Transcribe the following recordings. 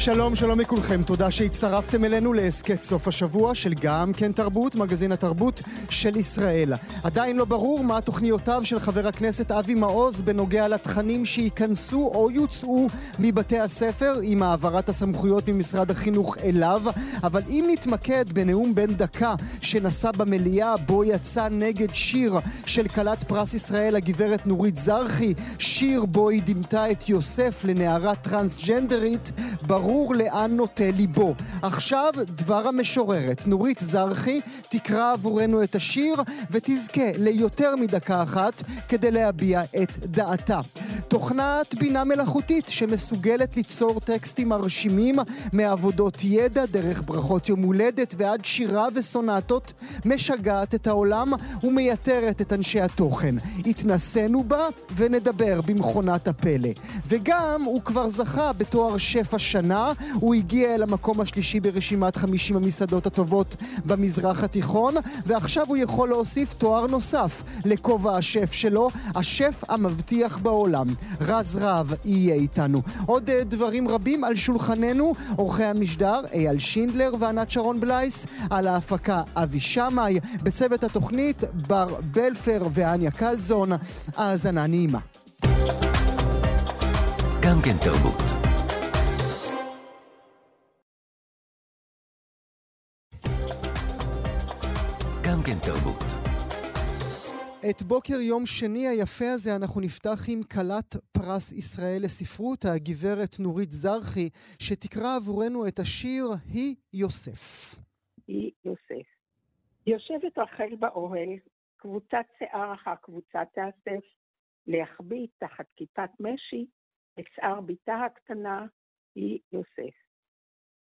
שלום, שלום לכולכם, תודה שהצטרפתם אלינו להסכת סוף השבוע של גם כן תרבות, מגזין התרבות של ישראל. עדיין לא ברור מה תוכניותיו של חבר הכנסת אבי מעוז בנוגע לתכנים שייכנסו או יוצאו מבתי הספר עם העברת הסמכויות ממשרד החינוך אליו, אבל אם נתמקד בנאום בן דקה שנשא במליאה בו יצא נגד שיר של כלת פרס ישראל הגברת נורית זרחי, שיר בו היא דימתה את יוסף לנערה טרנסג'נדרית, ברור ברור לאן נוטה ליבו. עכשיו דבר המשוררת, נורית זרחי, תקרא עבורנו את השיר ותזכה ליותר מדקה אחת כדי להביע את דעתה. תוכנת בינה מלאכותית שמסוגלת ליצור טקסטים מרשימים מעבודות ידע דרך ברכות יום הולדת ועד שירה וסונטות, משגעת את העולם ומייתרת את אנשי התוכן. התנסינו בה ונדבר במכונת הפלא. וגם הוא כבר זכה בתואר שפע שנה הוא הגיע אל המקום השלישי ברשימת 50 המסעדות הטובות במזרח התיכון, ועכשיו הוא יכול להוסיף תואר נוסף לכובע השף שלו, השף המבטיח בעולם. רז רב יהיה איתנו. עוד אה, דברים רבים על שולחננו, עורכי המשדר אייל שינדלר וענת שרון בלייס, על ההפקה אבי שמאי, בצוות התוכנית בר בלפר ואניה קלזון. האזנה נעימה. גם כן תרבות. גם כן תרבות. את בוקר יום שני היפה הזה אנחנו נפתח עם כלת פרס ישראל לספרות, הגברת נורית זרחי, שתקרא עבורנו את השיר "היא יוסף". היא יוסף. יושבת רחל באוהל, קבוצת שיער אחר קבוצה תאסף, להחביא תחת כיפת משי את שיער בתה הקטנה, היא יוסף.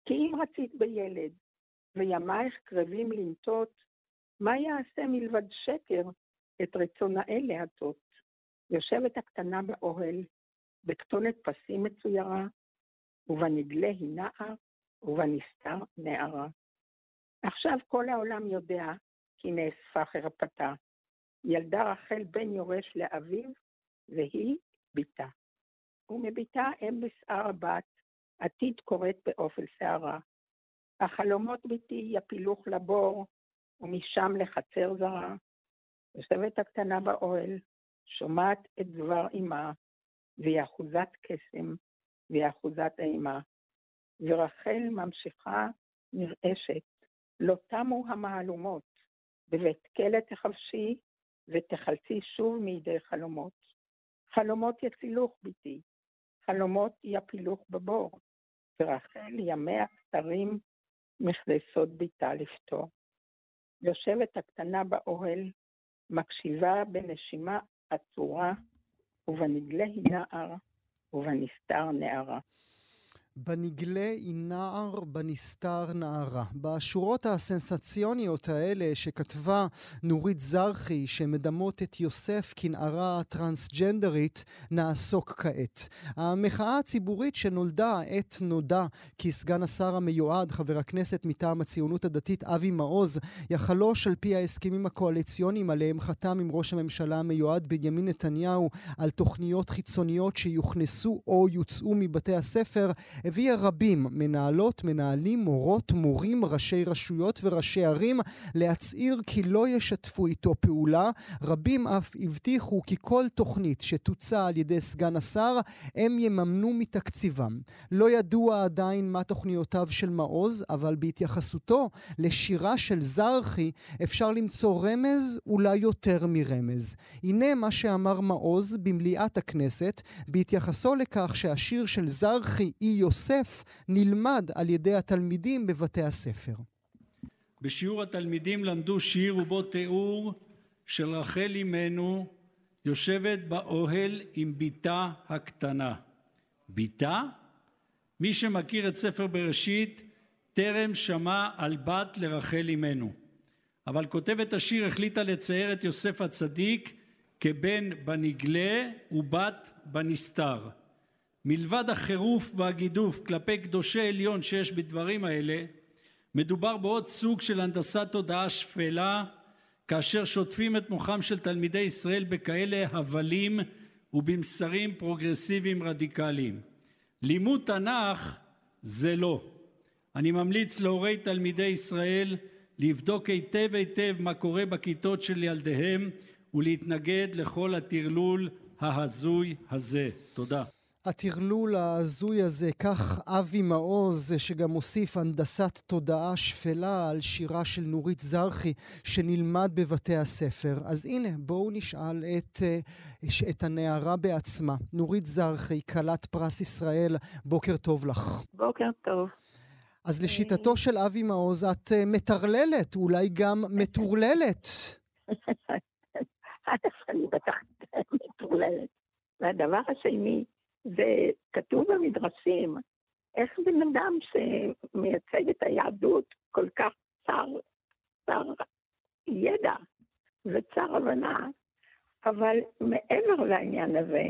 כי אם רצית בילד, וימייך קרבים לנטות, מה יעשה מלבד שקר את רצון האל להטות? יושבת הקטנה באוהל, בכתונת פסים מצוירה, ובנגלה היא נער, ובנסתר נערה. עכשיו כל העולם יודע כי נאספה חרפתה. ילדה רחל בן יורש לאביו, והיא בתה. ומבתה אם בשער הבת, עתיד קוראת באופל שערה. החלומות בתי יפילוך לבור, ומשם לחצר זרה. יושבת הקטנה באוהל, שומעת את דבר אמה, והיא אחוזת קסם, והיא אחוזת אימה. ורחל ממשיכה נרעשת, לא תמו המהלומות, בבית כלא תחבשי, ותחלצי שוב מידי חלומות. חלומות יצילוך ביתי, חלומות יפילוך בבור, ורחל ימיה קצרים מכדי סוד ביתה לפתור. יושבת הקטנה באוהל, מקשיבה בנשימה עצורה, ובנגלה היא נער, ובנסתר נערה. בנגלה היא נער, בנסתר נערה. בשורות הסנסציוניות האלה שכתבה נורית זרחי, שמדמות את יוסף כנערה טרנסג'נדרית, נעסוק כעת. המחאה הציבורית שנולדה עת נודע כי סגן השר המיועד, חבר הכנסת מטעם הציונות הדתית אבי מעוז, יחלוש על פי ההסכמים הקואליציוניים עליהם חתם עם ראש הממשלה המיועד בנימין נתניהו על תוכניות חיצוניות שיוכנסו או יוצאו מבתי הספר, הביאה רבים, מנהלות, מנהלים, מורות, מורים, ראשי רשויות וראשי ערים, להצהיר כי לא ישתפו איתו פעולה. רבים אף הבטיחו כי כל תוכנית שתוצע על ידי סגן השר, הם יממנו מתקציבם. לא ידוע עדיין מה תוכניותיו של מעוז, אבל בהתייחסותו לשירה של זרחי, אפשר למצוא רמז, אולי יותר מרמז. הנה מה שאמר מעוז במליאת הכנסת, בהתייחסו לכך שהשיר של זרחי, אי יוסף, יוסף נלמד על ידי התלמידים בבתי הספר. בשיעור התלמידים למדו שיר ובו תיאור של רחל אמנו יושבת באוהל עם בתה הקטנה. בתה? מי שמכיר את ספר בראשית, טרם שמע על בת לרחל אמנו. אבל כותבת השיר החליטה לצייר את יוסף הצדיק כבן בנגלה ובת בנסתר. מלבד החירוף והגידוף כלפי קדושי עליון שיש בדברים האלה, מדובר בעוד סוג של הנדסת תודעה שפלה, כאשר שוטפים את מוחם של תלמידי ישראל בכאלה הבלים ובמסרים פרוגרסיביים רדיקליים. לימוד תנ"ך זה לא. אני ממליץ להורי תלמידי ישראל לבדוק היטב היטב מה קורה בכיתות של ילדיהם ולהתנגד לכל הטרלול ההזוי הזה. תודה. הטרלול ההזוי הזה, כך אבי מעוז, שגם מוסיף הנדסת תודעה שפלה על שירה של נורית זרחי, שנלמד בבתי הספר. אז הנה, בואו נשאל את, אה, את הנערה בעצמה. נורית זרחי, כלת פרס ישראל, בוקר טוב לך. בוקר טוב. אז לשיטתו של אבי מעוז, את אה, מטרללת, אולי גם מטורללת. אני בטח מטורללת. והדבר השני, זה כתוב במדרשים, איך בן אדם שמייצג את היהדות כל כך צר, צר ידע וצר הבנה, אבל מעבר לעניין הזה,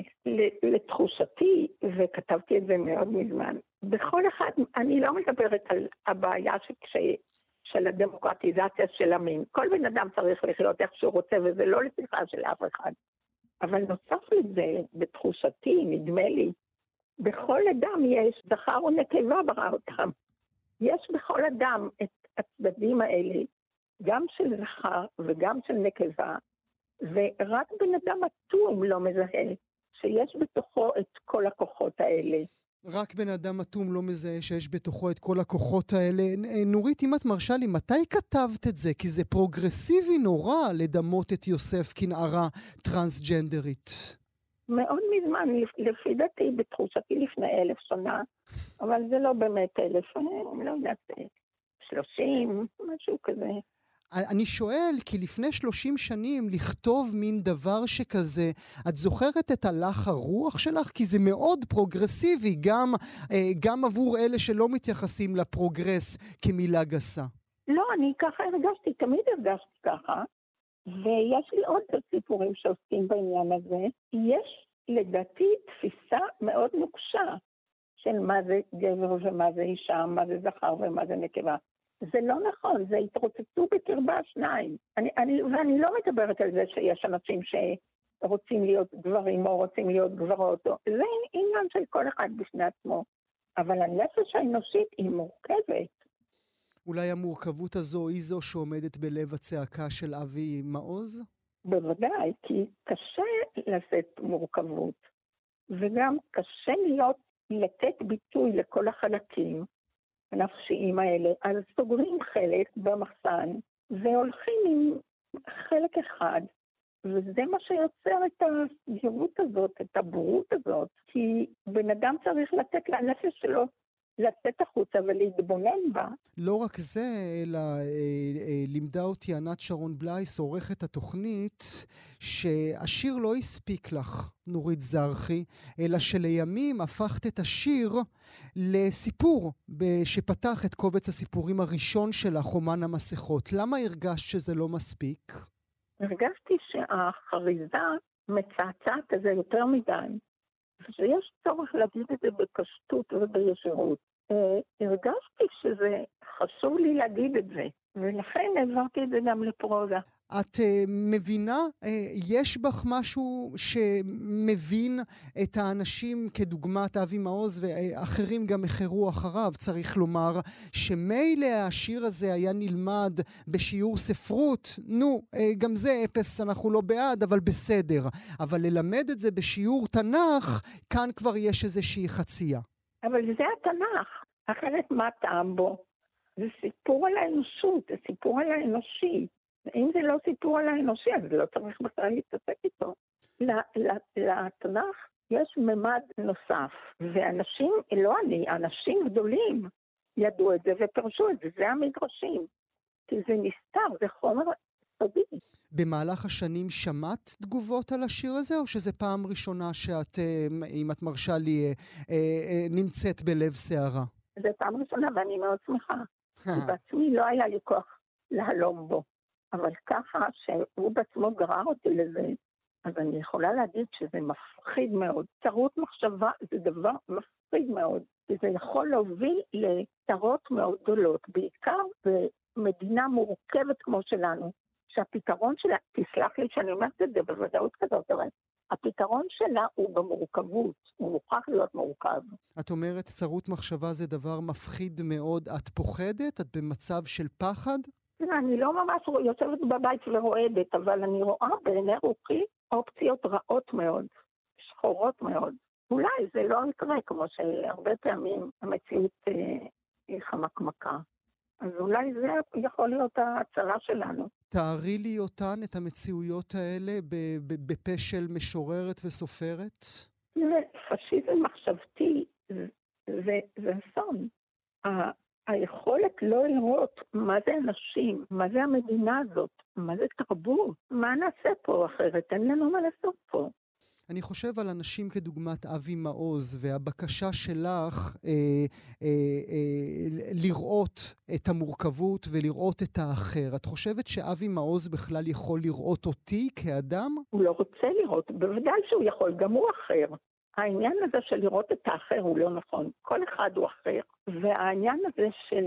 לתחושתי, וכתבתי את זה מאוד מזמן, בכל אחד, אני לא מדברת על הבעיה שכש... של הדמוקרטיזציה של המין. כל בן אדם צריך לחיות איך שהוא רוצה, וזה לא לפתחה של אף אחד. אבל נוסף לזה, בתחושתי, נדמה לי, בכל אדם יש זכר ונקבה ברא אותם. יש בכל אדם את הצדדים האלה, גם של זכר וגם של נקבה, ורק בן אדם אטום לא מזהה שיש בתוכו את כל הכוחות האלה. רק בן אדם אטום לא מזהה שיש בתוכו את כל הכוחות האלה. אה, נורית, אם את מרשה לי, מתי כתבת את זה? כי זה פרוגרסיבי נורא לדמות את יוסף כנערה טרנסג'נדרית. מאוד מזמן, לפי דעתי, בתחושתי לפני אלף שנה, אבל זה לא באמת אלף, אני לא יודעת, שלושים, משהו כזה. אני שואל, כי לפני 30 שנים לכתוב מין דבר שכזה, את זוכרת את הלך הרוח שלך? כי זה מאוד פרוגרסיבי, גם, אה, גם עבור אלה שלא מתייחסים לפרוגרס כמילה גסה. לא, אני ככה הרגשתי, תמיד הרגשתי ככה, ויש לי עוד סיפורים שעוסקים בעניין הזה. יש לדעתי תפיסה מאוד נוקשה של מה זה גבר ומה זה אישה, מה זה זכר ומה זה נקבה. זה לא נכון, זה התרוצצו בקרבה שניים. אני, אני, ואני לא מדברת על זה שיש אנשים שרוצים להיות גברים או רוצים להיות גברות, או, זה עניין של כל אחד בפני עצמו. אבל הנפש האנושית היא מורכבת. אולי המורכבות הזו היא זו שעומדת בלב הצעקה של אבי מעוז? בוודאי, כי קשה לשאת מורכבות, וגם קשה להיות, לתת ביטוי לכל החלקים, הנפשיים האלה, אז סוגרים חלק במחסן והולכים עם חלק אחד, וזה מה שיוצר את הסגירות הזאת, את הבורות הזאת, כי בן אדם צריך לתת לנפש שלו לצאת החוצה ולהתבונן בה. לא רק זה, אלא אה, אה, לימדה אותי ענת שרון בלייס, עורכת התוכנית, שהשיר לא הספיק לך, נורית זרחי, אלא שלימים הפכת את השיר לסיפור שפתח את קובץ הסיפורים הראשון שלך, אומן המסכות. למה הרגשת שזה לא מספיק? הרגשתי שהחריזה מצעצעת את זה יותר מדי. ושיש צורך להגיד את זה בפשטות ובישירות. אה, הרגשתי שזה חשוב לי להגיד את זה, ולכן העברתי את זה גם לפרוזה. את uh, מבינה, uh, יש בך משהו שמבין את האנשים כדוגמת אבי מעוז ואחרים גם החרו אחריו, צריך לומר, שמילא השיר הזה היה נלמד בשיעור ספרות, נו, uh, גם זה אפס, אנחנו לא בעד, אבל בסדר. אבל ללמד את זה בשיעור תנ"ך, כאן כבר יש איזושהי חצייה. אבל זה התנ"ך, אחרת מה טעם בו? זה סיפור על האנושות, זה סיפור על האנושי. אם זה לא סיפור על האנושי, אז לא צריך בכלל להתעסק איתו. לתנ"ך יש ממד נוסף, ואנשים, לא אני, אנשים גדולים ידעו את זה ופרשו את זה, זה המדרשים. כי זה נסתר, זה חומר סודי. במהלך השנים שמעת תגובות על השיר הזה, או שזו פעם ראשונה שאת, אה, אם את מרשה לי, אה, אה, נמצאת בלב סערה? זו פעם ראשונה ואני מאוד שמחה. בעצמי לא היה לי כוח להלום בו. אבל ככה שהוא בעצמו גרר אותי לזה, אז אני יכולה להגיד שזה מפחיד מאוד. צרות מחשבה זה דבר מפחיד מאוד, וזה יכול להוביל לצרות מאוד גדולות, בעיקר במדינה מורכבת כמו שלנו, שהפתרון שלה, תסלח לי שאני אומרת את זה בוודאות כזאת, אבל הפתרון שלה הוא במורכבות, הוא מוכרח להיות מורכב. את אומרת צרות מחשבה זה דבר מפחיד מאוד. את פוחדת? את במצב של פחד? אני לא ממש יושבת בבית ורועדת, אבל אני רואה בעיני רוחי אופציות רעות מאוד, שחורות מאוד. אולי זה לא יקרה, כמו שהרבה פעמים המציאות אה, היא חמקמקה. אז אולי זה יכול להיות ההצלה שלנו. תארי לי אותן, את המציאויות האלה, בפה של משוררת וסופרת. תראה, פשיזם מחשבתי זה אסון. היכולת לא לראות מה זה אנשים, מה זה המדינה הזאת, מה זה תרבות, מה נעשה פה אחרת, אין לנו מה לעשות פה. אני חושב על אנשים כדוגמת אבי מעוז, והבקשה שלך אה, אה, אה, לראות את המורכבות ולראות את האחר. את חושבת שאבי מעוז בכלל יכול לראות אותי כאדם? הוא לא רוצה לראות, בוודאי שהוא יכול, גם הוא אחר. העניין הזה של לראות את האחר הוא לא נכון. כל אחד הוא אחר. והעניין הזה של...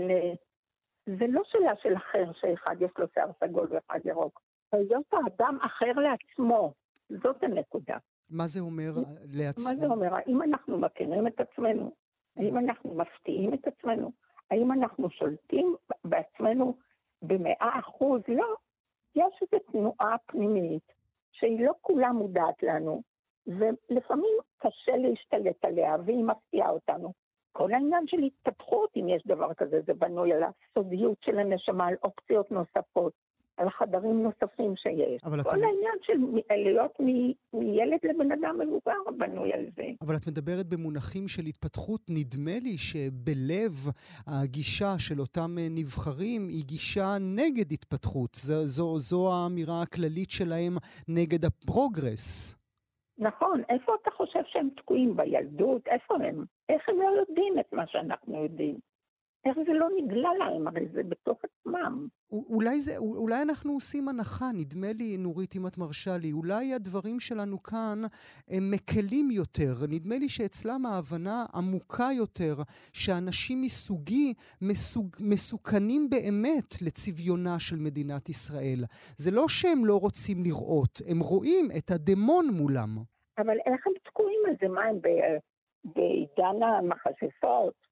זה לא שאלה של אחר, שאחד יש לו שיער סגול ואחד ירוק. להיות האדם אחר לעצמו, זאת הנקודה. מה זה אומר לעצמו? מה זה אומר? האם אנחנו מכירים את עצמנו? האם אנחנו מפתיעים את עצמנו? האם אנחנו שולטים בעצמנו במאה אחוז? לא. יש איזו תנועה פנימית שהיא לא כולה מודעת לנו, ולפעמים קשה להשתלט עליה, והיא מפתיעה אותנו. כל העניין של התפתחות, אם יש דבר כזה, זה בנוי על הסודיות של הנשמה, על אופציות נוספות, על חדרים נוספים שיש. כל את... העניין של להיות מילד לבן אדם מבוגר בנוי על זה. אבל את מדברת במונחים של התפתחות. נדמה לי שבלב הגישה של אותם נבחרים היא גישה נגד התפתחות. זו, זו, זו האמירה הכללית שלהם נגד הפרוגרס. נכון, איפה אתה חושב שהם תקועים? בילדות? איפה הם? איך הם לא יודעים את מה שאנחנו יודעים? איך זה לא נגלה להם? הרי זה בתוך עצמם. אולי, זה, אולי אנחנו עושים הנחה, נדמה לי, נורית, אם את מרשה לי, אולי הדברים שלנו כאן הם מקלים יותר. נדמה לי שאצלם ההבנה עמוקה יותר, שאנשים מסוגי מסוג, מסוכנים באמת לצביונה של מדינת ישראל. זה לא שהם לא רוצים לראות, הם רואים את הדמון מולם. אבל איך הם תקועים על זה? מה הם בעידן המכשפות?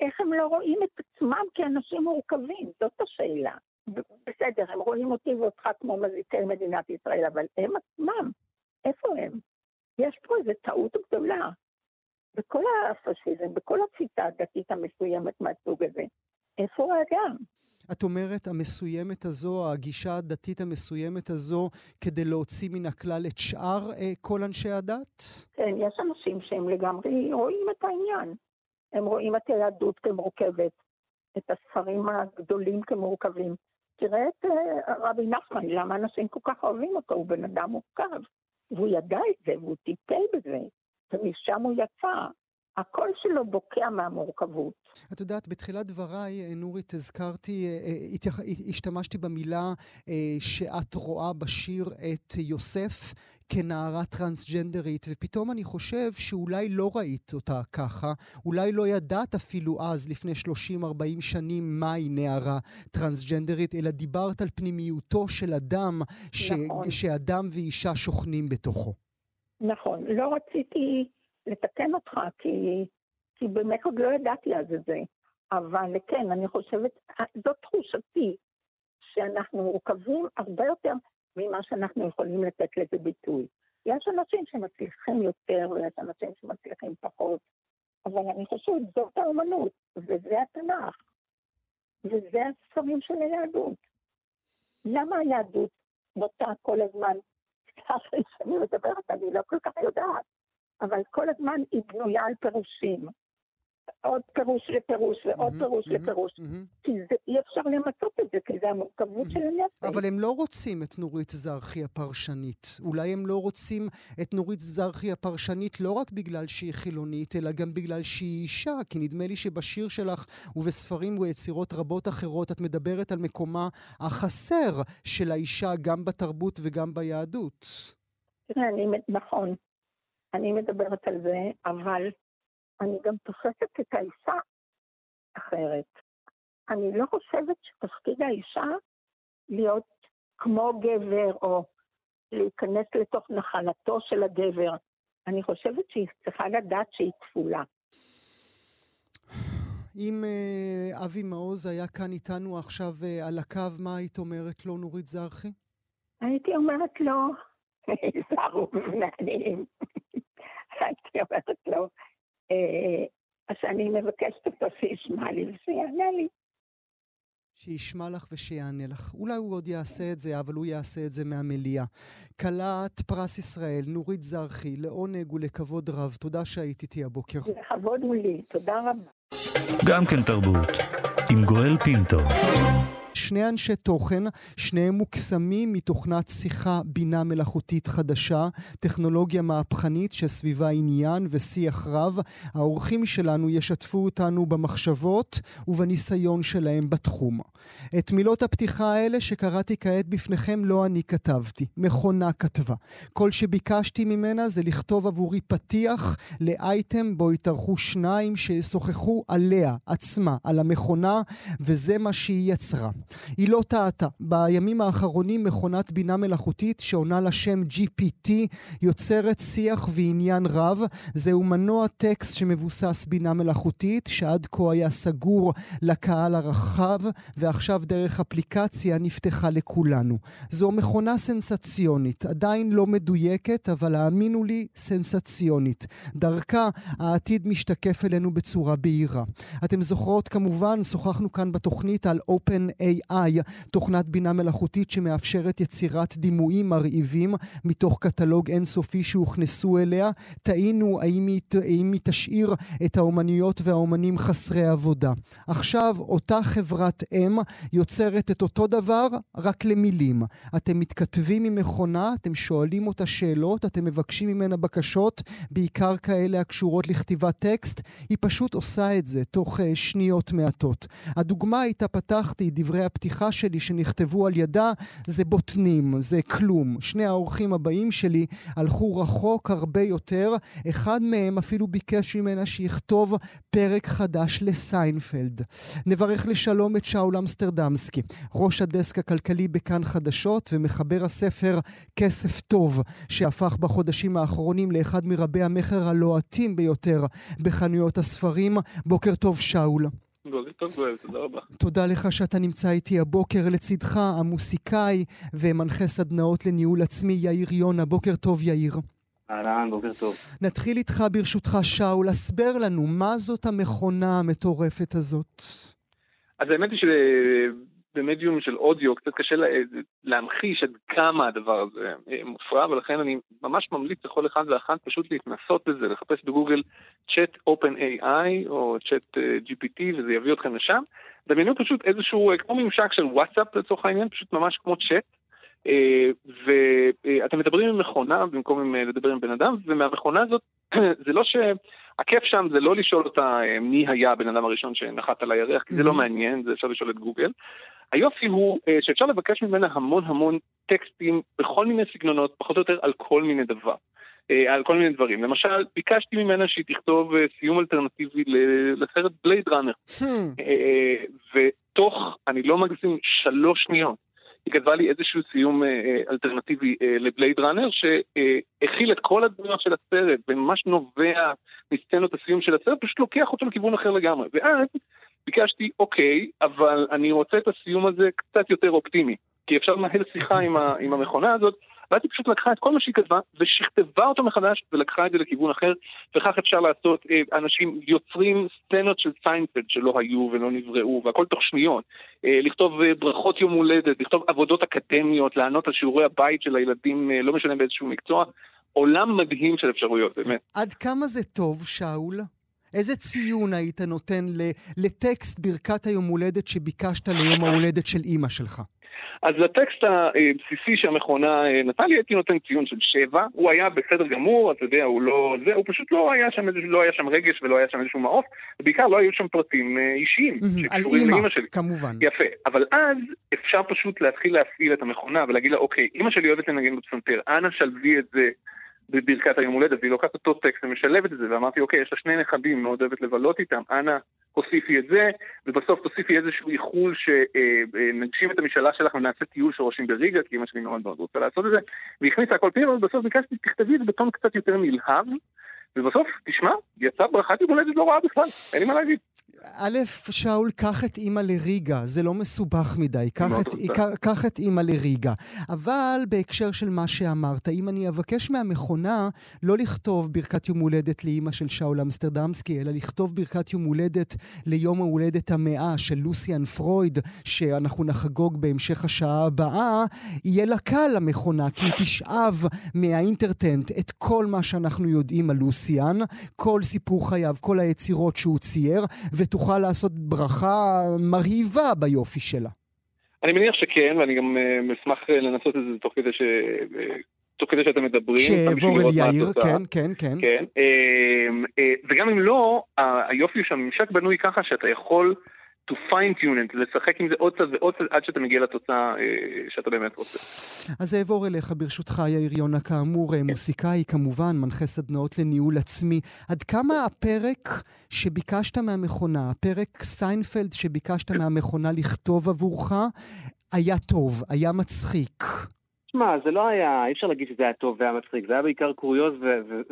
איך הם לא רואים את עצמם כאנשים מורכבים? זאת השאלה. בסדר, הם רואים אותי ואותך כמו מזיקי מדינת ישראל, אבל הם עצמם, איפה הם? יש פה איזו טעות גדולה. בכל הפשיזם, בכל התפיסה הדתית המסוימת מהסוג הזה, איפה האדם? את אומרת המסוימת הזו, הגישה הדתית המסוימת הזו, כדי להוציא מן הכלל את שאר אה, כל אנשי הדת? כן, יש אנשים שהם לגמרי רואים את העניין. הם רואים את היהדות כמורכבת, את הספרים הגדולים כמורכבים. תראה את uh, רבי נחמן, למה אנשים כל כך אוהבים אותו? הוא בן אדם מורכב. והוא ידע את זה, והוא טיפל בזה, ומשם הוא יצא. הקול שלו בוקע מהמורכבות. את יודעת, בתחילת דבריי, נורית, הזכרתי, אה, אה, השתמשתי במילה אה, שאת רואה בשיר את יוסף כנערה טרנסג'נדרית, ופתאום אני חושב שאולי לא ראית אותה ככה, אולי לא ידעת אפילו אז, לפני 30-40 שנים, מהי נערה טרנסג'נדרית, אלא דיברת על פנימיותו של אדם, ש... נכון. שאדם ואישה שוכנים בתוכו. נכון, לא רציתי... לתקן אותך, כי, כי באמת עוד לא ידעתי אז את זה. אבל כן, אני חושבת, זאת תחושתי, שאנחנו מורכבים הרבה יותר ממה שאנחנו יכולים לתת לזה ביטוי. יש אנשים שמצליחים יותר ויש אנשים שמצליחים פחות, אבל אני חושבת, זאת האומנות, וזה התנ"ך, וזה הספרים של היהדות. למה היהדות נוטה כל הזמן, סליחה שאני מדברת, אני לא כל כך יודעת, אבל כל הזמן היא בנויה על פירושים. עוד פירוש לפירוש ועוד מהמם, פירוש מהמם, לפירוש. מהמם. כי זה, אי אפשר למצות את זה, כי זה המורכבות של הנפש. אבל הם לא רוצים את נורית זרחי הפרשנית. אולי הם לא רוצים את נורית זרחי הפרשנית לא רק בגלל שהיא חילונית, אלא גם בגלל שהיא אישה. כי נדמה לי שבשיר שלך ובספרים ויצירות רבות אחרות את מדברת על מקומה החסר של האישה גם בתרבות וגם ביהדות. תראה, אני, נכון, אני מדברת על זה, אבל אני גם תופסת את האישה אחרת. אני לא חושבת שתפקיד האישה להיות כמו גבר או להיכנס לתוך נחלתו של הגבר. אני חושבת שהיא צריכה לדעת שהיא כפולה. אם אה, אבי מעוז היה כאן איתנו עכשיו אה, על הקו, מה היית אומרת לו, נורית זרחי? הייתי אומרת לו, הייתי אומרת לו, אה, אז אני מבקשת אותו שישמע לי ושיענה לי. שישמע לך ושיענה לך. אולי הוא עוד יעשה את זה, אבל הוא יעשה את זה מהמליאה. כלת פרס ישראל, נורית זרחי, לעונג ולכבוד רב. תודה שהיית איתי הבוקר. לכבוד הוא לי, תודה רבה. גם כן תרבות, עם גואל פינטו. שני אנשי תוכן, שניהם מוקסמים מתוכנת שיחה בינה מלאכותית חדשה, טכנולוגיה מהפכנית שסביבה עניין ושיח רב. האורחים שלנו ישתפו אותנו במחשבות ובניסיון שלהם בתחום. את מילות הפתיחה האלה שקראתי כעת בפניכם לא אני כתבתי, מכונה כתבה. כל שביקשתי ממנה זה לכתוב עבורי פתיח לאייטם בו יתארחו שניים שישוחחו עליה, עצמה, על המכונה, וזה מה שהיא יצרה. היא לא טעתה. בימים האחרונים מכונת בינה מלאכותית שעונה לשם GPT יוצרת שיח ועניין רב. זהו מנוע טקסט שמבוסס בינה מלאכותית, שעד כה היה סגור לקהל הרחב, ועכשיו דרך אפליקציה נפתחה לכולנו. זו מכונה סנסציונית, עדיין לא מדויקת, אבל האמינו לי, סנסציונית. דרכה העתיד משתקף אלינו בצורה בהירה. אתם זוכרות כמובן, שוחחנו כאן בתוכנית על OpenAI, תוכנת בינה מלאכותית שמאפשרת יצירת דימויים מרהיבים מתוך קטלוג אינסופי שהוכנסו אליה. טעינו האם היא, האם היא תשאיר את האומנויות והאומנים חסרי עבודה. עכשיו, אותה חברת אם יוצרת את אותו דבר, רק למילים. אתם מתכתבים עם מכונה, אתם שואלים אותה שאלות, אתם מבקשים ממנה בקשות, בעיקר כאלה הקשורות לכתיבת טקסט, היא פשוט עושה את זה תוך uh, שניות מעטות. הדוגמה איתה פתחתי, דברי הפתיחה שלי שנכתבו על ידה, זה בוטנים, זה כלום. שני האורחים הבאים שלי הלכו רחוק הרבה יותר, אחד מהם אפילו ביקש ממנה שיכתוב פרק חדש לסיינפלד. נברך לשלום את שאול אמסטרדמסקי, ראש הדסק הכלכלי בכאן חדשות ומחבר הספר כסף טוב, שהפך בחודשים האחרונים לאחד מרבי המכר הלוהטים ביותר בחנויות הספרים. בוקר טוב, שאול. טוב גואל, תודה רבה. תודה לך שאתה נמצא איתי הבוקר לצידך, המוסיקאי ומנחה סדנאות לניהול עצמי יאיר יונה. בוקר טוב, יאיר. אהלן, בוקר טוב. נתחיל איתך ברשותך, שאול. הסבר לנו, מה זאת המכונה המטורפת הזאת? אז האמת היא שבמדיום של אודיו קצת קשה לה, להמחיש עד כמה הדבר הזה מופרע, ולכן אני ממש ממליץ לכל אחד ואחת פשוט להתנסות בזה, לחפש בגוגל צ'אט OpenAI או צ'אט GPT וזה יביא אתכם לשם. דמיינו פשוט איזשהו, כמו ממשק של וואטסאפ לצורך העניין, פשוט ממש כמו צ'אט. ואתם מדברים עם מכונה במקום לדבר עם בן אדם, ומהמכונה הזאת, זה לא ש... הכיף שם זה לא לשאול אותה מי היה הבן אדם הראשון שנחת על הירח, כי זה לא מעניין, זה אפשר לשאול את גוגל. היופי הוא שאפשר לבקש ממנה המון המון טקסטים בכל מיני סגנונות, פחות או יותר על כל מיני דבר. על כל מיני דברים. למשל, ביקשתי ממנה שהיא תכתוב סיום אלטרנטיבי לסרט בלייד ראנר. ותוך, אני לא מגזים, שלוש שניות. היא כתבה לי איזשהו סיום אה, אלטרנטיבי אה, לבלייד ראנר, שהכיל את כל הדמויות של הסרט, וממש נובע מסצנות הסיום של הסרט, פשוט לוקח אותו לכיוון אחר לגמרי. ואז ביקשתי, אוקיי, אבל אני רוצה את הסיום הזה קצת יותר אופטימי, כי אפשר לנהל שיחה עם, ה, עם המכונה הזאת, ואז היא פשוט לקחה את כל מה שהיא כתבה ושכתבה אותו מחדש ולקחה את זה לכיוון אחר, וכך אפשר לעשות, אנשים יוצרים סצנות של סיינפלד שלא היו ולא נבראו, והכל תוך שניות. לכתוב ברכות יום הולדת, לכתוב עבודות אקדמיות, לענות על שיעורי הבית של הילדים, לא משנה באיזשהו מקצוע. עולם מדהים של אפשרויות, באמת. עד כמה זה טוב, שאול? איזה ציון היית נותן לטקסט ברכת היום הולדת שביקשת ליום ההולדת של אימא שלך? אז לטקסט הבסיסי שהמכונה אה, נתן לי הייתי נותן ציון של שבע, הוא היה בסדר גמור, אתה יודע, הוא לא זה, הוא פשוט לא היה שם, לא היה שם רגש ולא היה שם איזשהו מעוף, ובעיקר לא היו שם פרטים אה, אישיים שקשורים לאמא שלי. כמובן. יפה, אבל אז אפשר פשוט להתחיל להפעיל את המכונה ולהגיד לה, אוקיי, אמא שלי אוהבת לנגן בפסנתר, אנא שלבי את זה בברכת היום הולדת, והיא לוקחת אותו טקסט ומשלבת את זה, ואמרתי, אוקיי, יש לה שני נכדים, מאוד אוהבת לבלות איתם, אנא הוסיפי את זה, ובסוף תוסיפי איזשהו איחול שנגשים אה, אה, את המשאלה שלך ונעשה טיול של ראשים בריגה, כי אמא שלי מאוד מאוד רוצה לעשות את זה, והכניסה הכל פנימה, ובסוף ביקשתי, תכתבי את זה בטון קצת יותר נלהב, ובסוף, תשמע, יצא ברכת יום הולדת לא רעה בכלל, אין לי מה להגיד. א', שאול, קח את אימא לריגה, זה לא מסובך מדי, קח את, קח את אימא לריגה. אבל בהקשר של מה שאמרת, אם אני אבקש מהמכונה לא לכתוב ברכת יום הולדת לאימא של שאול אמסטרדמסקי, אלא לכתוב ברכת יום הולדת ליום ההולדת המאה של לוסיאן פרויד, שאנחנו נחגוג בהמשך השעה הבאה, יהיה לה קל למכונה, כי היא תשאב מהאינטרטנט את כל מה שאנחנו יודעים על לוסיאן, כל סיפור חייו, כל היצירות שהוא צייר, ותוכל לעשות ברכה מרהיבה ביופי שלה. אני מניח שכן, ואני גם uh, אשמח uh, לנסות את זה תוך כדי ש... Uh, תוך כדי שאתם מדברים. שאעבור אל יאיר, כן, כן, כן. כן, וגם אם לא, היופי הוא שהממשק בנוי ככה שאתה יכול to fine tune it, לשחק עם זה עוד קצת ועוד קצת עד שאתה מגיע לתוצאה אה, שאתה באמת רוצה. אז אעבור אליך ברשותך, יאיר יונה, כאמור, כן. מוסיקאי כמובן, מנחה סדנאות לניהול עצמי. עד כמה הפרק שביקשת מהמכונה, הפרק סיינפלד שביקשת מהמכונה לכתוב עבורך, היה טוב, היה מצחיק? תשמע, זה לא היה, אי אפשר להגיד שזה היה טוב והיה מצחיק, זה היה בעיקר קוריוז,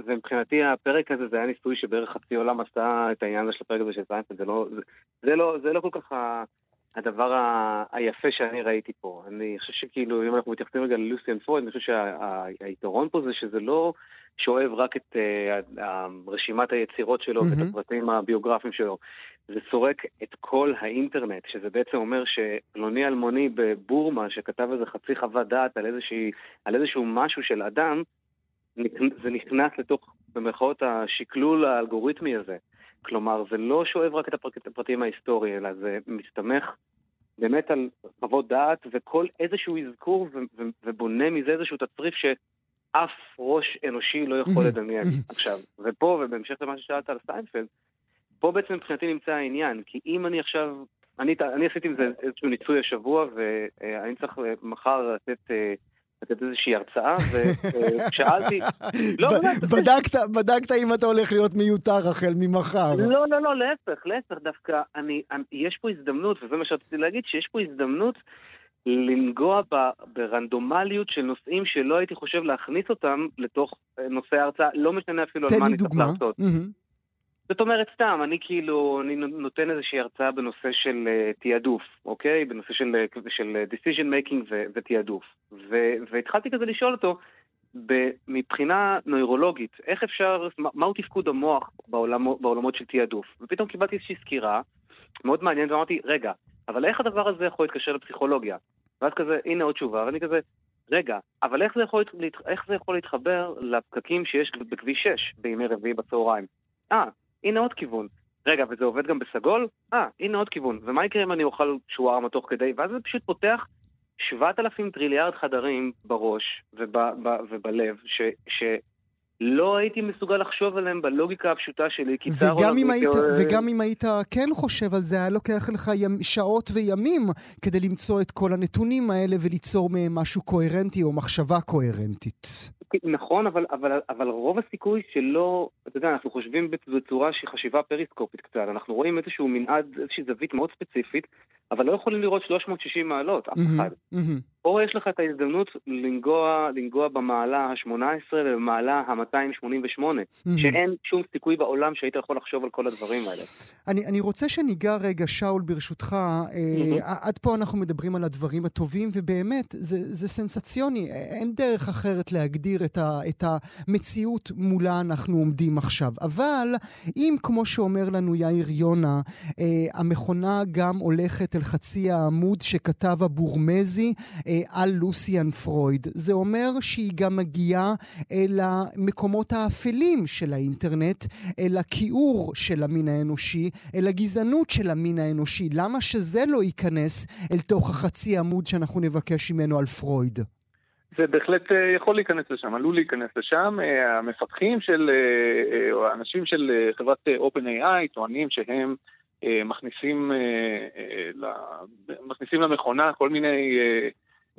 ומבחינתי הפרק הזה זה היה ניסוי שבערך חצי עולם עשה את העניין הזה של הפרק הזה של סיינפלד, זה לא, זה, זה לא, זה לא כל כך ה, הדבר ה, היפה שאני ראיתי פה. אני חושב שכאילו, אם אנחנו מתייחסים רגע ללוסיאן פרויד, אני חושב שהיתרון פה זה שזה לא שואב רק את אה, רשימת היצירות שלו מ-המ. ואת הפרטים הביוגרפיים שלו. זה סורק את כל האינטרנט, שזה בעצם אומר שפלוני אלמוני בבורמה, שכתב איזה חצי חוות דעת על, איזושהי, על איזשהו משהו של אדם, זה נכנס לתוך, במירכאות, השקלול האלגוריתמי הזה. כלומר, זה לא שואב רק את הפרטים ההיסטוריים, אלא זה מסתמך באמת על חוות דעת וכל איזשהו אזכור ובונה מזה איזשהו תצרף שאף ראש אנושי לא יכול לדמיין. עכשיו, ופה, ובהמשך למה ששאלת על סיינפלד, פה בעצם מבחינתי נמצא העניין, כי אם אני עכשיו, אני, אני עשיתי עם זה איזשהו ניסוי השבוע, ואני צריך מחר לתת... אה, לתת איזושהי הרצאה, ושאלתי... לא, בדקת, בדקת אם אתה הולך להיות מיותר החל ממחר. לא, לא, לא, להפך, להפך, דווקא אני, אני, יש פה הזדמנות, וזה מה שרציתי להגיד, שיש פה הזדמנות לנגוע ב, ברנדומליות של נושאים שלא הייתי חושב להכניס אותם לתוך אה, נושא ההרצאה, לא משנה אפילו על מה אני צריך לעשות. זאת אומרת, סתם, אני כאילו, אני נותן איזושהי הרצאה בנושא של uh, תעדוף, אוקיי? בנושא של, uh, של decision making ו- ותעדוף. ו- והתחלתי כזה לשאול אותו, מבחינה נוירולוגית, איך אפשר, מהו תפקוד המוח בעולמות, בעולמות של תעדוף? ופתאום קיבלתי איזושהי סקירה מאוד מעניינת, ואמרתי, רגע, אבל איך הדבר הזה יכול להתקשר לפסיכולוגיה? ואז כזה, הנה עוד תשובה, ואני כזה, רגע, אבל איך זה יכול, איך זה יכול להתחבר לפקקים שיש בכביש 6 בימי רביעי בצהריים? אה, הנה עוד כיוון. רגע, וזה עובד גם בסגול? אה, הנה עוד כיוון. ומה יקרה אם אני אוכל שווארמה תוך כדי? ואז זה פשוט פותח 7,000 טריליארד חדרים בראש וב, ובלב, ש, שלא הייתי מסוגל לחשוב עליהם בלוגיקה הפשוטה שלי, כי וגם אם, היית, וגם אם היית כן חושב על זה, היה לוקח לך ימ, שעות וימים כדי למצוא את כל הנתונים האלה וליצור מהם משהו קוהרנטי או מחשבה קוהרנטית. נכון, אבל, אבל, אבל רוב הסיכוי שלא, אתה יודע, אנחנו חושבים בצורה שהיא חשיבה פריסקופית קצת, אנחנו רואים איזשהו מנעד, איזושהי זווית מאוד ספציפית, אבל לא יכולים לראות 360 מעלות, אף אחד. פה יש לך את ההזדמנות לנגוע, לנגוע במעלה ה-18 ובמעלה ה-288, שאין שום סיכוי בעולם שהיית יכול לחשוב על כל הדברים האלה. אני, אני רוצה שניגע רגע, שאול, ברשותך, אה, עד פה אנחנו מדברים על הדברים הטובים, ובאמת, זה, זה סנסציוני, אין דרך אחרת להגדיר את, ה, את המציאות מולה אנחנו עומדים עכשיו. אבל אם, כמו שאומר לנו יאיר יונה, אה, המכונה גם הולכת אל חצי העמוד שכתב הבורמזי, אה, על לוסיאן פרויד, זה אומר שהיא גם מגיעה אל המקומות האפלים של האינטרנט, אל הכיעור של המין האנושי, אל הגזענות של המין האנושי. למה שזה לא ייכנס אל תוך החצי עמוד שאנחנו נבקש ממנו על פרויד? זה בהחלט אה, יכול להיכנס לשם, עלול להיכנס לשם. אה, המפתחים של, אה, או האנשים של חברת OpenAI טוענים שהם מכניסים, מכניסים למכונה כל מיני,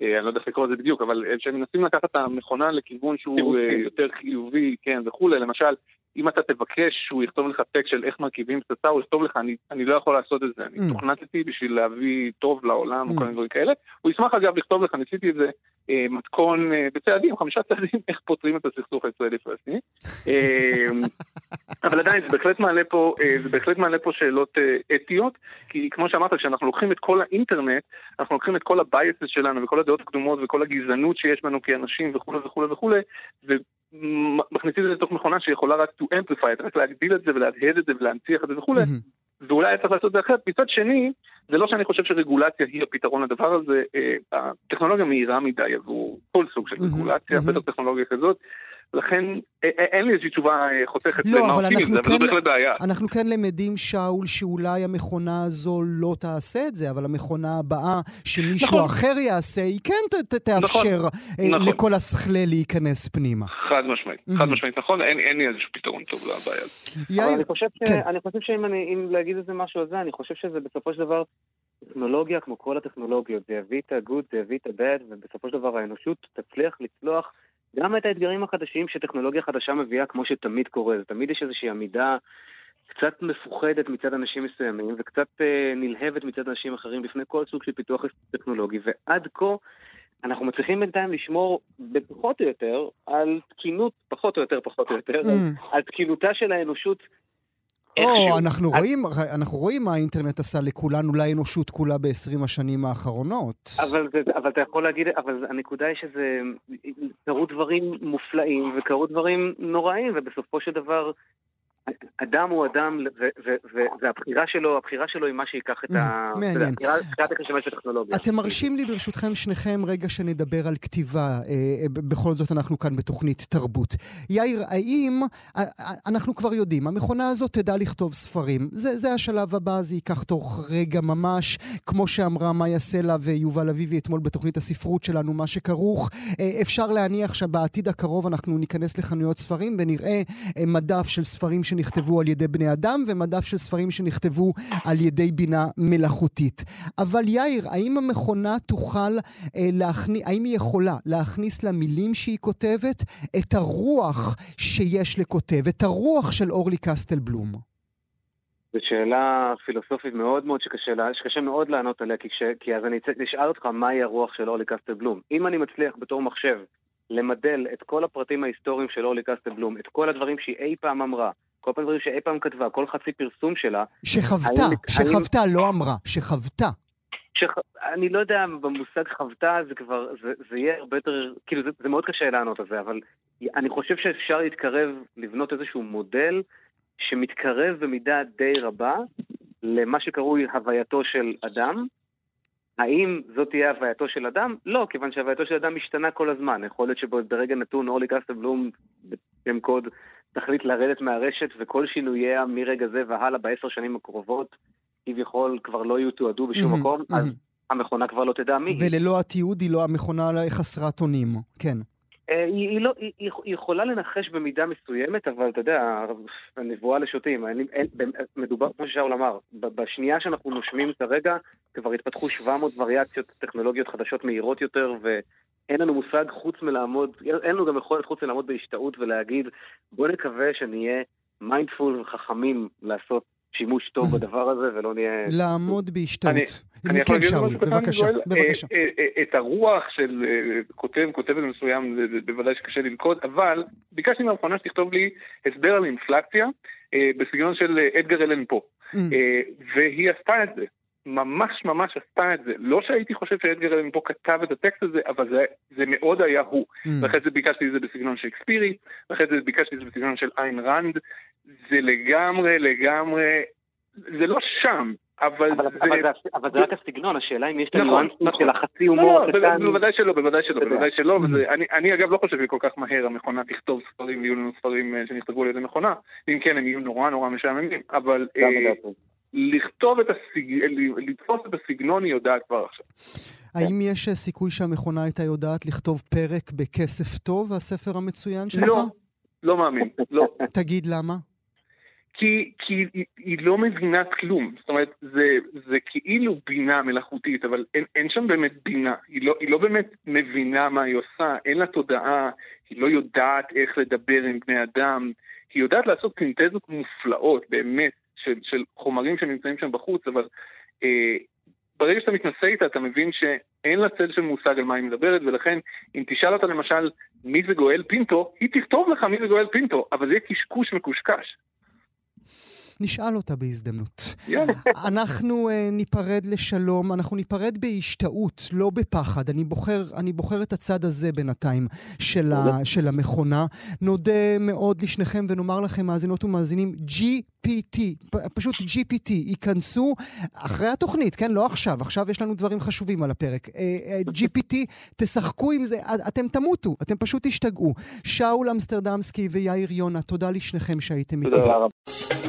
אני לא יודע איך לקרוא לזה בדיוק, אבל שהם מנסים לקחת את המכונה לכיוון שהוא יותר חיובי, כן, וכולי. למשל, אם אתה תבקש שהוא יכתוב לך טקסט של איך מרכיבים פצצה, הוא יכתוב לך, אני, אני לא יכול לעשות את זה, אני mm. תוכנתתי בשביל להביא טוב לעולם mm. וכל מיני דברים כאלה. הוא ישמח אגב לכתוב לך, ניסיתי את זה, אה, מתכון אה, בצעדים, חמישה צעדים, איך פותרים את הסכסוך הישראלי-פלסטיני. אה, אבל עדיין, זה בהחלט מעלה פה, אה, זה בהחלט מעלה פה שאלות אה, אתיות, כי כמו שאמרת, כשאנחנו לוקחים את כל האינטרנט, אנחנו לוקחים את כל הבייסס שלנו וכל הדעות הקדומות וכל הגזענות שיש בנו כאנשים וכולי וכולי וכולי, ומכניסים את זה לתוך מכונה שיכולה רק to amplify את, רק להגדיל את זה ולהדהד את זה ולהנציח את זה וכולי, ואולי היה צריך לעשות את זה אחרת. מצד שני, זה לא שאני חושב שרגולציה היא הפתרון לדבר הזה, אה, הטכנולוגיה מהירה מדי עבור כל סוג של רגולציה, בטח טכנולוגיה כזאת. לכן אין לי איזושהי תשובה אה, חותכת לא, אבל אנחנו זה, כן, אבל בהחלט בעיה. אנחנו כן למדים, שאול, שאולי המכונה הזו לא תעשה את זה, אבל המכונה הבאה שמישהו נכון. אחר יעשה, היא כן ת, ת, תאפשר נכון, אה, נכון. לכל השכלה להיכנס פנימה. חד משמעית, mm-hmm. חד משמעית, נכון, אין, אין לי איזשהו פתרון טוב לבעיה הזאת. יאיר, אני חושב, ש... כן. אני חושב שאם אני, אם להגיד איזה משהו על זה, אני חושב שזה בסופו של דבר... טכנולוגיה, כמו כל הטכנולוגיות, זה יביא את ה-good, זה יביא את ה-bad, ובסופו של דבר האנושות תצליח לצלוח גם את האתגרים החדשים שטכנולוגיה חדשה מביאה, כמו שתמיד קורה. זה תמיד יש איזושהי עמידה קצת מפוחדת מצד אנשים מסוימים, וקצת אה, נלהבת מצד אנשים אחרים בפני כל סוג של פיתוח טכנולוגי, ועד כה אנחנו מצליחים בינתיים לשמור בפחות או יותר על תקינות, פחות או יותר, פחות או יותר, mm. על, על תקינותה של האנושות או, אנחנו רואים, אנחנו רואים מה האינטרנט עשה לכולנו, לאנושות כולה ב-20 השנים האחרונות. אבל, אבל אתה יכול להגיד, אבל הנקודה היא שזה, קרו דברים מופלאים וקרו דברים נוראים, ובסופו של דבר אדם הוא אדם, והבחירה שלו, הבחירה שלו היא מה שייקח את ה... מעניין. בחירת איך לשמש בטכנולוגיה. אתם מרשים לי ברשותכם שניכם רגע שנדבר על כתיבה, אה, אה, בכל זאת אנחנו כאן בתוכנית תרבות. יאיר, האם, אה, אנחנו כבר יודעים, המכונה הזאת תדע לכתוב ספרים. זה, זה השלב הבא, זה ייקח תוך רגע ממש, כמו שאמרה מאיה סלע ויובל אביבי אתמול בתוכנית הספרות שלנו, מה שכרוך. אפשר להניח שבעתיד הקרוב אנחנו ניכנס לחנויות ספרים ונראה מדף של ספרים שנכתבו על ידי בני אדם ומדף של ספרים שנכתבו על ידי בינה מלאכותית. אבל יאיר, האם המכונה תוכל אה, להכניס, האם היא יכולה להכניס למילים שהיא כותבת את הרוח שיש לכותב, את הרוח של אורלי קסטלבלום? זו שאלה פילוסופית מאוד מאוד שקשה, שקשה מאוד לענות עליה, כי, כש, כי אז אני אשאל אותך מהי הרוח של אורלי קסטלבלום. אם אני מצליח בתור מחשב למדל את כל הפרטים ההיסטוריים של אורלי קסטלבלום, את כל הדברים שהיא אי פעם אמרה, כל פעם דברים שאי פעם כתבה, כל חצי פרסום שלה. שחוותה, האם, שחוותה, האם... לא אמרה, שחוותה. שח... אני לא יודע, במושג חוותה זה כבר, זה, זה יהיה הרבה יותר, כאילו זה, זה מאוד קשה לענות על זה, אבל אני חושב שאפשר להתקרב, לבנות איזשהו מודל שמתקרב במידה די רבה למה שקרוי הווייתו של אדם. האם זאת תהיה הווייתו של אדם? לא, כיוון שהווייתו של אדם משתנה כל הזמן. יכול להיות שברגע נתון אורלי קסטבלום, בשם קוד, תחליט לרדת מהרשת וכל שינוייה מרגע זה והלאה בעשר שנים הקרובות כביכול כבר לא יתועדו בשום mm-hmm, מקום, mm-hmm. אז המכונה כבר לא תדע מי. וללא התיעוד היא לא המכונה חסרת אונים, כן. אה, היא, היא, לא, היא, היא יכולה לנחש במידה מסוימת, אבל אתה יודע, הנבואה לשוטים, אני, אין, מדובר, כמו ששאול אמר, בשנייה שאנחנו נושמים כרגע, כבר התפתחו 700 וריאציות טכנולוגיות חדשות מהירות יותר, ו... אין לנו מושג חוץ מלעמוד, אין לנו גם יכולת חוץ מלעמוד בהשתאות ולהגיד, בוא נקווה שנהיה mindful וחכמים לעשות שימוש טוב בדבר הזה ולא נהיה... לעמוד בהשתאות. אני יכול להגיד משהו קטן, בבקשה, בבקשה. אה, אה, את הרוח של אה, כותב, כותבת מסוים, זה בוודאי שקשה ללכוד, אבל ביקשתי מהמכונה שתכתוב לי הסבר על אינפלציה בסגנון של אדגר אלן פה. והיא עשתה את זה. ממש ממש עשתה את זה. לא שהייתי חושב שאדגר אלן פה כתב את הטקסט הזה, אבל זה, זה מאוד היה הוא. מממ. ואחרי זה ביקשתי את זה בסגנון שייקספירי, ואחרי זה ביקשתי את זה בסגנון של איין ראנד. זה לגמרי, לגמרי, זה לא שם, אבל, אבל, זה... אבל, זה, אבל זה רק הסגנון, השאלה אם יש את נכון, הניואנסים נכון. של החצי לא, הומור לא, הקטן. בוודאי שלא, בוודאי שלא. בוודאי שלא, וזה, אני, אני אגב לא חושב שכל כך מהר המכונה תכתוב ספרים ויהיו לנו ספרים אה, שנכתבו על ידי מכונה, אם כן הם יהיו נורא נורא משעממים, אבל גם אה, לדעתי. לכתוב את הסג... לתפוס את הסגנון היא יודעת כבר עכשיו. האם יש אה, סיכוי שהמכונה הייתה יודעת לכתוב פרק בכסף טוב, הספר המצוין שלך? לא, לא מאמין, לא. תגיד למה. כי, כי היא, היא לא מבינה כלום. זאת אומרת, זה, זה כאילו בינה מלאכותית, אבל אין, אין שם באמת בינה. היא לא, היא לא באמת מבינה מה היא עושה, אין לה תודעה, היא לא יודעת איך לדבר עם בני אדם. היא יודעת לעשות סינתזות מופלאות, באמת, של, של חומרים שנמצאים שם בחוץ, אבל אה, ברגע שאתה מתנסה איתה, אתה מבין שאין לה צל של מושג על מה היא מדברת, ולכן אם תשאל אותה למשל מי זה גואל פינטו, היא תכתוב לך מי זה גואל פינטו, אבל זה יהיה קשקוש מקושקש. נשאל אותה בהזדמנות. יאללה. אנחנו uh, ניפרד לשלום, אנחנו ניפרד בהשתאות, לא בפחד. אני בוחר, אני בוחר את הצד הזה בינתיים של, ה, של המכונה. נודה מאוד לשניכם ונאמר לכם, מאזינות ומאזינים, GPT, פשוט GPT, ייכנסו אחרי התוכנית, כן? לא עכשיו, עכשיו יש לנו דברים חשובים על הפרק. Uh, uh, GPT, תשחקו עם זה, את- אתם תמותו, אתם פשוט תשתגעו. שאול אמסטרדמסקי ויאיר יונה, תודה לשניכם שהייתם איתי. תודה רבה.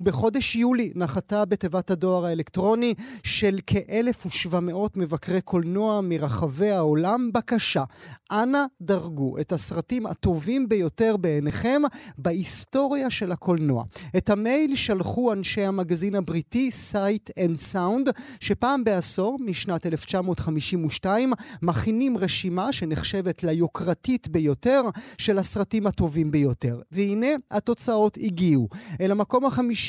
בחודש יולי נחתה בתיבת הדואר האלקטרוני של כ-1,700 מבקרי קולנוע מרחבי העולם בקשה. אנא דרגו את הסרטים הטובים ביותר בעיניכם בהיסטוריה של הקולנוע. את המייל שלחו אנשי המגזין הבריטי Sight and Sound, שפעם בעשור, משנת 1952, מכינים רשימה שנחשבת ליוקרתית ביותר של הסרטים הטובים ביותר. והנה התוצאות הגיעו. אל המקום החמישי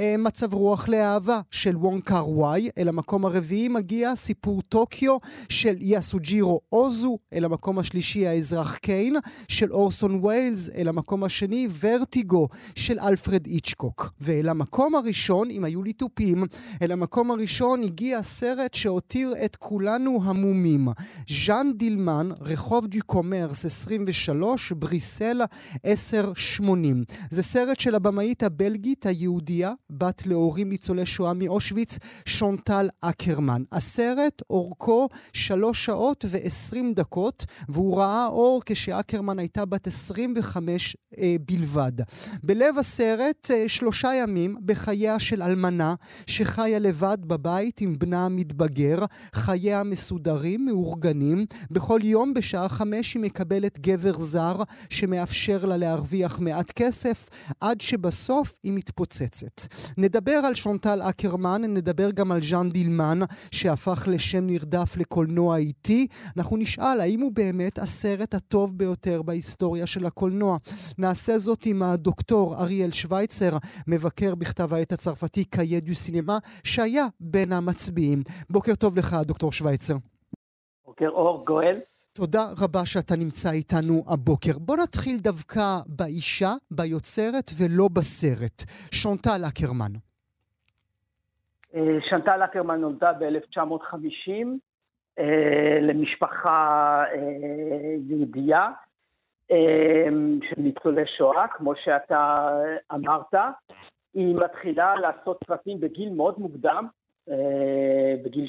אה, מצב רוח לאהבה של וונג קאר וואי, אל המקום הרביעי מגיע סיפור טוקיו של יאסוג'ירו אוזו, אל המקום השלישי האזרח קיין של אורסון ויילס, אל המקום השני ורטיגו של אלפרד איצ'קוק. ואל המקום הראשון, אם היו לי תופים, אל המקום הראשון הגיע סרט שהותיר את כולנו המומים. ז'אן דילמן, רחוב דו קומרס 23, בריסל 1080. זה סרט של הבמאית הבלגית היהודייה, בת להורים ניצולי שואה מאושוויץ, שונטל אקרמן. הסרט אורכו שלוש שעות ועשרים דקות, והוא ראה אור כשאקרמן הייתה בת 25 אה, בלבד. בלב הסרט אה, שלושה ימים בחייה של אלמנה שחיה לבד בבית עם בנה המתבגר, חייה מסודרים, מאורגנים. בכל יום בשעה חמש היא מקבלת גבר זר שמאפשר לה להרוויח מעט כסף, עד שבסוף היא מתפוצצת. נדבר על שונטל אקרמן, נדבר גם על ז'אן דילמן, שהפך לשם נרדף לקולנוע איטי. אנחנו נשאל האם הוא באמת הסרט הטוב ביותר בהיסטוריה של הקולנוע. נעשה זאת עם הדוקטור אריאל שווייצר, מבקר בכתב העת הצרפתי קאיה דו סינמה, שהיה בין המצביעים. בוקר טוב לך, דוקטור שווייצר. בוקר אור, גואל. תודה רבה שאתה נמצא איתנו הבוקר. בוא נתחיל דווקא באישה, ביוצרת ולא בסרט. שונטל אקרמן. אה, שנטל אקרמן נולדה ב-1950 אה, למשפחה אה, יהודייה של ניצולי שואה, כמו שאתה אמרת. היא מתחילה לעשות סרטים בגיל מאוד מוקדם, בגיל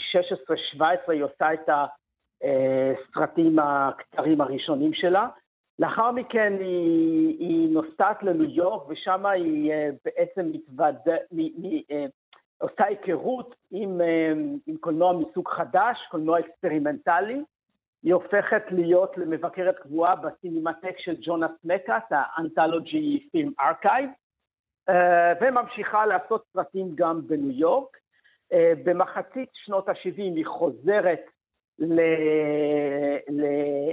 16-17 היא עושה את הסרטים הקצרים הראשונים שלה. לאחר מכן היא, היא נוסעת לניו יורק ושם היא אה, בעצם מתווד... מ- מ- אה, עושה היכרות עם, אה, עם קולנוע מסוג חדש, קולנוע אקספרימנטלי. היא הופכת להיות למבקרת קבועה בסינמטק של ג'ונאס מקאס, ה Anthology Film Archive, וממשיכה לעשות סרטים גם בניו יורק. אה, במחצית שנות ה-70 היא חוזרת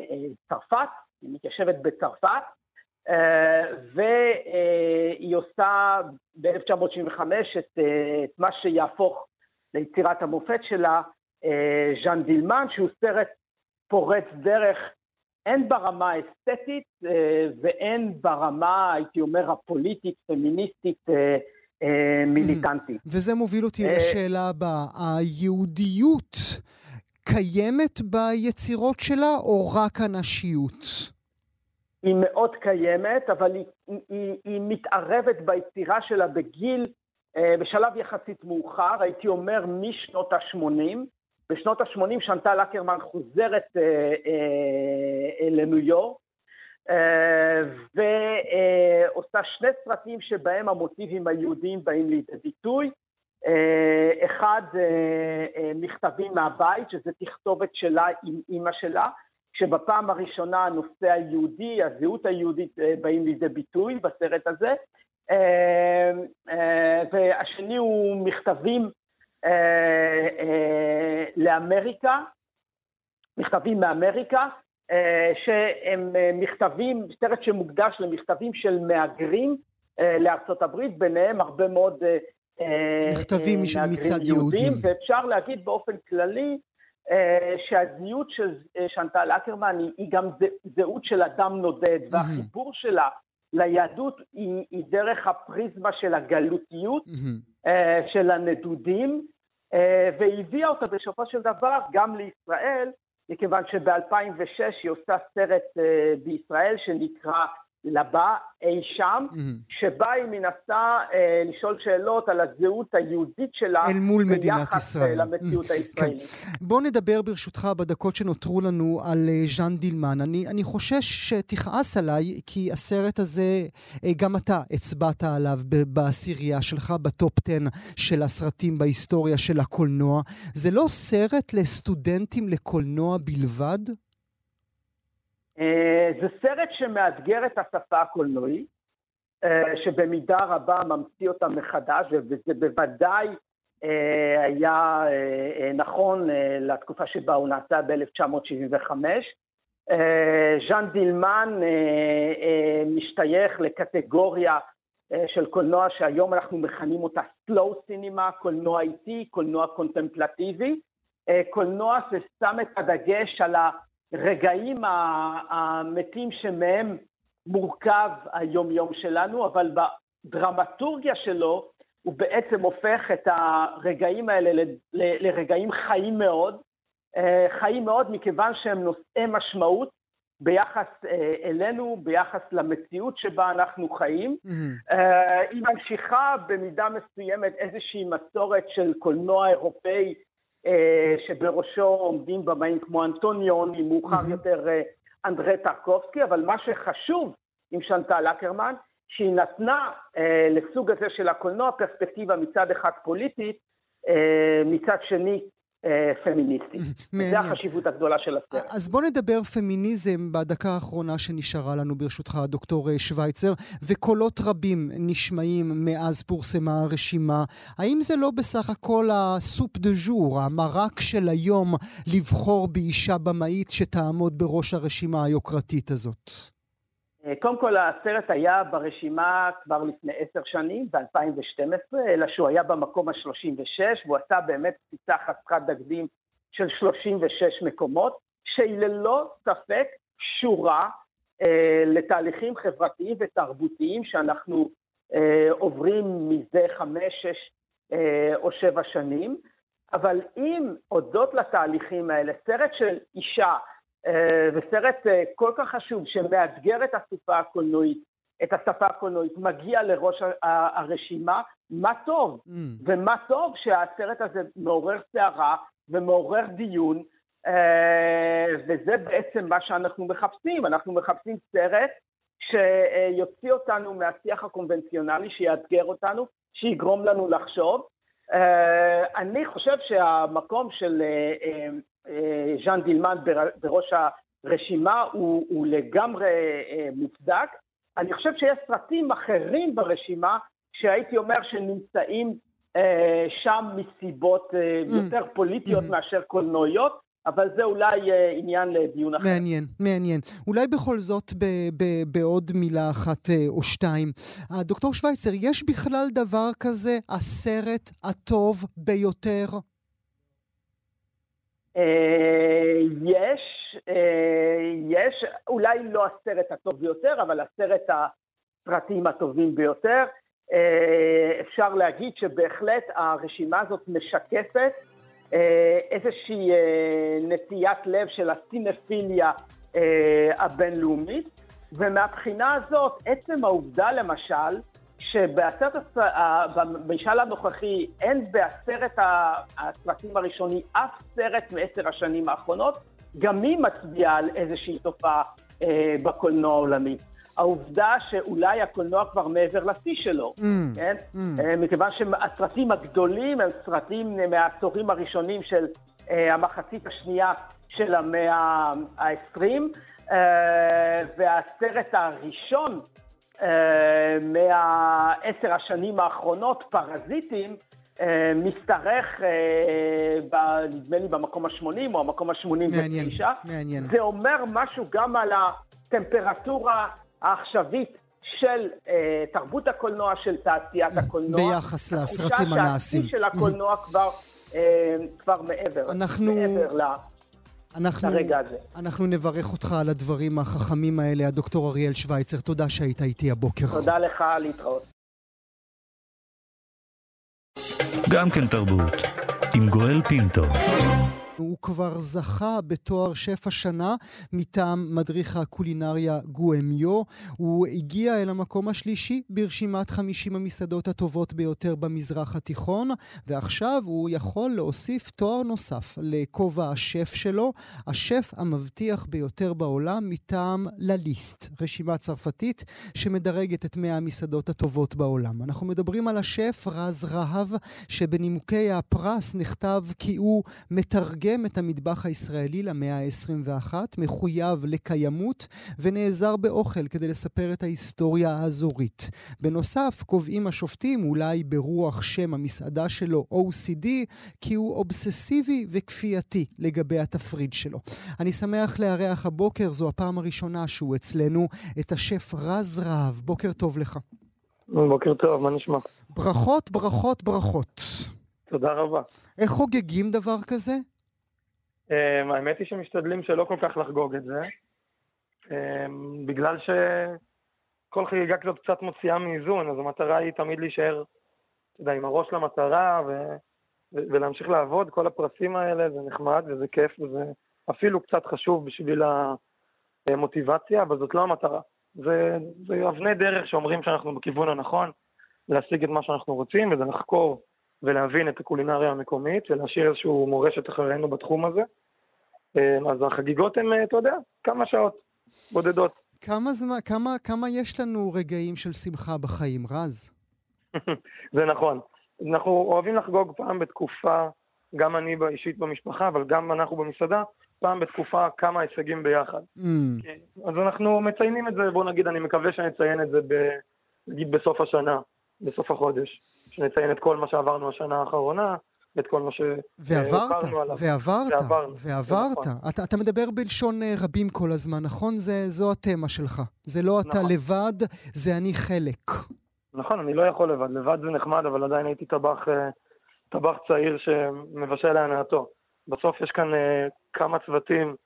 לצרפת, היא מתיישבת בצרפת, אה, והיא עושה ב-1975 את, אה, את מה שיהפוך ליצירת המופת שלה, אה, ז'אן דילמן, שהוא סרט פורץ דרך הן ברמה האסתטית והן ברמה, הייתי אומר, הפוליטית, פמיניסטית, אה, מיליטנטית. וזה מוביל אותי לשאלה הבאה. היהודיות קיימת ביצירות שלה, או רק הנשיות? היא מאוד קיימת, אבל היא, היא, היא מתערבת ביצירה שלה בגיל, אה, בשלב יחסית מאוחר, הייתי אומר משנות ה-80. בשנות ה-80 שנטל אקרמן חוזרת אה, אה, לניו יורק, אה, ועושה שני סרטים שבהם המוטיבים היהודיים באים לידי ביטוי. אה, אחד, אה, אה, מכתבים מהבית, שזה תכתובת שלה עם אימא שלה, שבפעם הראשונה הנושא היהודי, הזהות היהודית באים לידי ביטוי בסרט הזה. והשני הוא מכתבים לאמריקה, מכתבים מאמריקה, שהם מכתבים, סרט שמוקדש למכתבים של מהגרים לארצות הברית, ביניהם הרבה מאוד מכתבים אה, מצד יהודים. ואפשר להגיד באופן כללי אה, שהזהות של שנטל אקרמן היא גם זהות של אדם נודד, והחיבור שלה ליהדות היא, היא דרך הפריזמה של הגלותיות, של הנדודים, והביאה אותה בסופו של דבר גם לישראל, מכיוון שב-2006 היא עושה סרט בישראל שנקרא לבא אי שם, mm-hmm. שבה היא מנסה אה, לשאול שאלות על הזהות היהודית שלה אל מול מדינת אה, ישראל. למציאות mm-hmm. הישראלית. כן. בוא נדבר ברשותך בדקות שנותרו לנו על אה, ז'אן דילמן. אני, אני חושש שתכעס עליי, כי הסרט הזה, אה, גם אתה הצבעת עליו בעשירייה שלך, בטופ 10 של הסרטים בהיסטוריה של הקולנוע. זה לא סרט לסטודנטים לקולנוע בלבד? אה, זה סרט שמאתגר את השפה הקולנועית, אה, שבמידה רבה ממציא אותה מחדש, וזה בוודאי אה, היה נכון לתקופה שבה הוא נעשה ב-1975. ז'אן דילמן משתייך לקטגוריה של קולנוע שהיום אנחנו מכנים אותה slow cinema, קולנוע איטי, קולנוע קונטמפלטיבי, קולנוע ששם את הדגש על ה... הרגעים המתים שמהם מורכב היום-יום שלנו, אבל בדרמטורגיה שלו הוא בעצם הופך את הרגעים האלה לרגעים חיים מאוד, אה, חיים מאוד מכיוון שהם נושאי משמעות ביחס אה, אלינו, ביחס למציאות שבה אנחנו חיים. Mm-hmm. היא ממשיכה במידה מסוימת איזושהי מסורת של קולנוע אירופאי אה, שבראשו עומדים במאים כמו אנטוניוני, מאוחר. יותר אה, אנדרי טרקובסקי, אבל מה שחשוב עם שנטל אקרמן, שהיא נתנה אה, לסוג הזה של הקולנוע פרספקטיבה מצד אחד פוליטית, אה, מצד שני אה, פמיניסטית. זו החשיבות הגדולה של הסרט. אז בוא נדבר פמיניזם בדקה האחרונה שנשארה לנו ברשותך, דוקטור אה, שווייצר, וקולות רבים נשמעים מאז פורסמה הרשימה. האם זה לא בסך הכל הסופ דה ז'ור, המרק של היום, לבחור באישה במאית שתעמוד בראש הרשימה היוקרתית הזאת? אה, קודם כל הסרט היה ברשימה כבר לפני עשר שנים, ב-2012, אלא שהוא היה במקום ה-36, והוא עשה באמת קפיצה חסרת תקדים של 36 מקומות, שהיא ללא ספק קשורה אה, לתהליכים חברתיים ותרבותיים שאנחנו אה, עוברים מזה חמש, שש אה, או שבע שנים, אבל אם הודות לתהליכים האלה, סרט של אישה וסרט אה, כל כך חשוב שמאתגר את השפה הקולנועית, את השפה הקולנועית, מגיע לראש הרשימה, מה טוב. Mm. ומה טוב שהסרט הזה מעורר סערה ומעורר דיון, אה, וזה בעצם מה שאנחנו מחפשים. אנחנו מחפשים סרט שיוציא אותנו מהשיח הקונבנציונלי, שיאתגר אותנו, שיגרום לנו לחשוב. אני חושב שהמקום של אה, ז'אן דילמן בראש הרשימה הוא, הוא לגמרי אה, מוצדק. אני חושב שיש סרטים אחרים ברשימה שהייתי אומר שנמצאים אה, שם מסיבות mm. יותר פוליטיות mm-hmm. מאשר קולנועיות. אבל זה אולי אה, עניין לדיון אחר. מעניין, מעניין. אולי בכל זאת ב- ב- בעוד מילה אחת אה, או שתיים. דוקטור שווייצר, יש בכלל דבר כזה, הסרט הטוב ביותר? אה, יש, אה, יש, אולי לא הסרט הטוב ביותר, אבל הסרט הסרטים הטובים ביותר. אה, אפשר להגיד שבהחלט הרשימה הזאת משקפת איזושהי נטיית לב של הסינפיליה הבינלאומית. ומהבחינה הזאת, עצם העובדה למשל, שבמשאל הנוכחי אין בעשרת הסרטים הראשונים אף סרט מעשר השנים האחרונות, גם היא מצביעה על איזושהי תופעה אה, בקולנוע העולמי. העובדה שאולי הקולנוע כבר מעבר לשיא שלו, mm, כן? Mm. אה, מכיוון שהסרטים הגדולים הם סרטים מהעשורים הראשונים של אה, המחצית השנייה של המאה ה-20, אה, והסרט הראשון מהעשר השנים האחרונות, פרזיטים, אה, משתרך, נדמה לי, במקום ה-80 או המקום ה-89. מעניין, מעניין. זה אומר משהו גם על הטמפרטורה העכשווית של אה, תרבות הקולנוע, של תעשיית הקולנוע. ביחס לסרטים הנעשים. התחושה של הקולנוע כבר, אה, כבר מעבר, אנחנו... מעבר ל... אנחנו, אנחנו נברך אותך על הדברים החכמים האלה, הדוקטור אריאל שווייצר. תודה שהיית איתי הבוקר. תודה לך, להתראות. גם כן תרבות, עם גואל פינטו. הוא כבר זכה בתואר שף השנה מטעם מדריך הקולינריה גואמיו. הוא הגיע אל המקום השלישי ברשימת 50 המסעדות הטובות ביותר במזרח התיכון, ועכשיו הוא יכול להוסיף תואר נוסף לכובע השף שלו, השף המבטיח ביותר בעולם מטעם לליסט, רשימה צרפתית שמדרגת את 100 המסעדות הטובות בעולם. אנחנו מדברים על השף רז רהב, שבנימוקי הפרס נכתב כי הוא מתרגם מתרגם את המטבח הישראלי למאה ה-21, מחויב לקיימות ונעזר באוכל כדי לספר את ההיסטוריה האזורית. בנוסף, קובעים השופטים, אולי ברוח שם המסעדה שלו OCD, כי הוא אובססיבי וכפייתי לגבי התפריד שלו. אני שמח לארח הבוקר, זו הפעם הראשונה שהוא אצלנו, את השף רז רהב. בוקר טוב לך. בוקר טוב, מה נשמע? ברכות, ברכות, ברכות. תודה רבה. איך חוגגים דבר כזה? Um, האמת היא שמשתדלים שלא כל כך לחגוג את זה, um, בגלל שכל חגיגה כזאת קצת מוציאה מאיזון, אז המטרה היא תמיד להישאר, אתה יודע, עם הראש למטרה ו- ו- ולהמשיך לעבוד. כל הפרסים האלה זה נחמד וזה כיף וזה אפילו קצת חשוב בשביל המוטיבציה, אבל זאת לא המטרה. זה, זה אבני דרך שאומרים שאנחנו בכיוון הנכון להשיג את מה שאנחנו רוצים, וזה לחקור ולהבין את הקולינריה המקומית ולהשאיר איזושהי מורשת אחרינו בתחום הזה. אה, אז החגיגות הן, אה, אתה יודע, כמה שעות בודדות. כמה זמן, כמה, כמה יש לנו רגעים של שמחה בחיים, רז? זה נכון. אנחנו אוהבים לחגוג פעם בתקופה, גם אני אישית במשפחה, אבל גם אנחנו במסעדה, פעם בתקופה כמה הישגים ביחד. Mm. כן. אז אנחנו מציינים את זה, בוא נגיד, אני מקווה שנציין את זה ב, נגיד בסוף השנה. בסוף החודש, שנציין את כל מה שעברנו השנה האחרונה, את כל מה שעברנו עליו. ועברת, ועברנו, ועברת. נכון. אתה, אתה מדבר בלשון אה, רבים כל הזמן, נכון? זה, זו התמה שלך. זה לא אתה נכון. לבד, זה אני חלק. נכון, אני לא יכול לבד. לבד זה נחמד, אבל עדיין הייתי טבח, אה, טבח צעיר שמבשל להנאתו. בסוף יש כאן uh, כמה צוותים